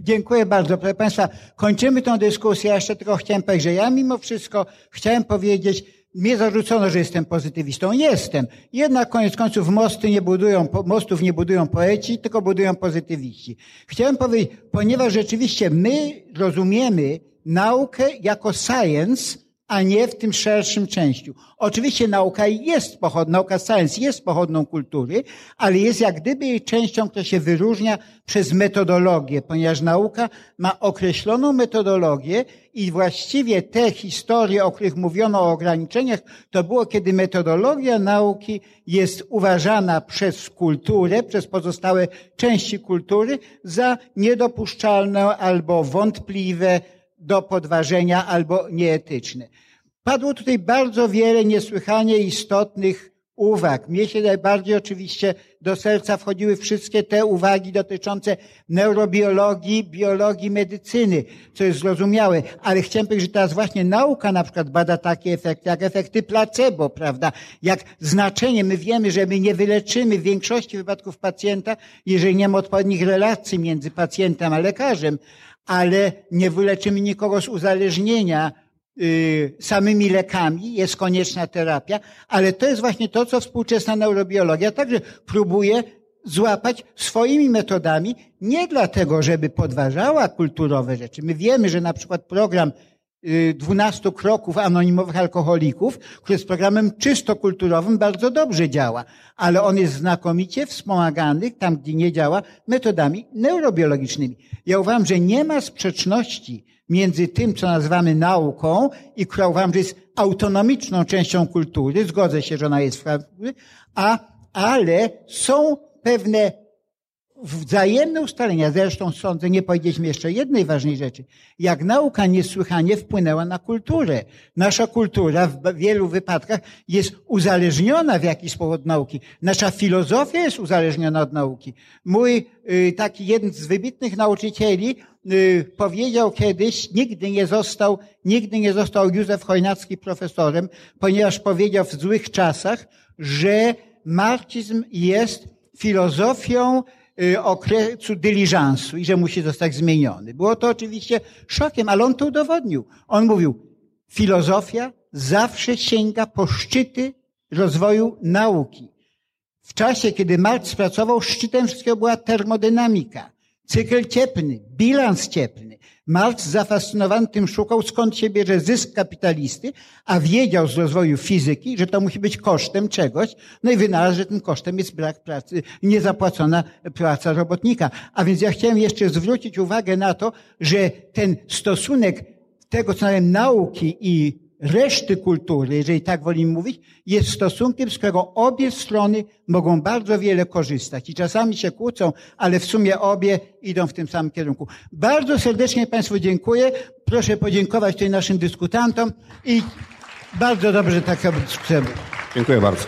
Dziękuję bardzo. Proszę Państwa, kończymy tę dyskusję. Ja jeszcze tylko chciałem powiedzieć, że ja mimo wszystko chciałem powiedzieć, mnie zarzucono, że jestem pozytywistą. Jestem. Jednak koniec końców mosty nie budują, mostów nie budują poeci, tylko budują pozytywiści. Chciałem powiedzieć, ponieważ rzeczywiście my rozumiemy naukę jako science, a nie w tym szerszym częściu. Oczywiście nauka jest pochodną, nauka science jest pochodną kultury, ale jest jak gdyby jej częścią, która się wyróżnia przez metodologię, ponieważ nauka ma określoną metodologię i właściwie te historie, o których mówiono o ograniczeniach, to było, kiedy metodologia nauki jest uważana przez kulturę, przez pozostałe części kultury za niedopuszczalne albo wątpliwe, do podważenia albo nieetyczne. Padło tutaj bardzo wiele niesłychanie istotnych uwag. Mnie się najbardziej oczywiście do serca wchodziły wszystkie te uwagi dotyczące neurobiologii, biologii, medycyny, co jest zrozumiałe. Ale chciałem powiedzieć, że teraz właśnie nauka na przykład bada takie efekty, jak efekty placebo, prawda? Jak znaczenie. My wiemy, że my nie wyleczymy w większości wypadków pacjenta, jeżeli nie ma odpowiednich relacji między pacjentem a lekarzem, ale nie wyleczymy nikogo z uzależnienia y, samymi lekami, jest konieczna terapia, ale to jest właśnie to, co współczesna neurobiologia także próbuje złapać swoimi metodami, nie dlatego, żeby podważała kulturowe rzeczy. My wiemy, że na przykład program 12 y, kroków anonimowych alkoholików, który jest programem czysto kulturowym, bardzo dobrze działa, ale on jest znakomicie wspomagany, tam gdzie nie działa, metodami neurobiologicznymi. Ja uważam, że nie ma sprzeczności między tym, co nazywamy nauką i która uważam, że jest autonomiczną częścią kultury, zgodzę się, że ona jest a, ale są pewne wzajemne ustalenia, zresztą sądzę, nie powiedzieliśmy jeszcze jednej ważnej rzeczy, jak nauka niesłychanie wpłynęła na kulturę. Nasza kultura w wielu wypadkach jest uzależniona w jakiś sposób od nauki. Nasza filozofia jest uzależniona od nauki. Mój y, taki jeden z wybitnych nauczycieli y, powiedział kiedyś, nigdy nie został, nigdy nie został Józef Chojnacki profesorem, ponieważ powiedział w złych czasach, że marksizm jest filozofią okresu dyliżansu i że musi zostać zmieniony. Było to oczywiście szokiem, ale on to udowodnił. On mówił, filozofia zawsze sięga po szczyty rozwoju nauki. W czasie, kiedy Marx pracował, szczytem wszystkiego była termodynamika, cykl cieplny, bilans cieplny. Marx zafascynowany tym szukał, skąd się bierze zysk kapitalisty, a wiedział z rozwoju fizyki, że to musi być kosztem czegoś, no i wynalazł, że tym kosztem jest brak pracy, niezapłacona praca robotnika. A więc ja chciałem jeszcze zwrócić uwagę na to, że ten stosunek tego, co nazywam nauki i reszty kultury, jeżeli tak wolimy mówić, jest stosunkiem, z którego obie strony mogą bardzo wiele korzystać. I czasami się kłócą, ale w sumie obie idą w tym samym kierunku. Bardzo serdecznie Państwu dziękuję. Proszę podziękować tutaj naszym dyskutantom i bardzo dobrze taka dyskusja. Dziękuję bardzo.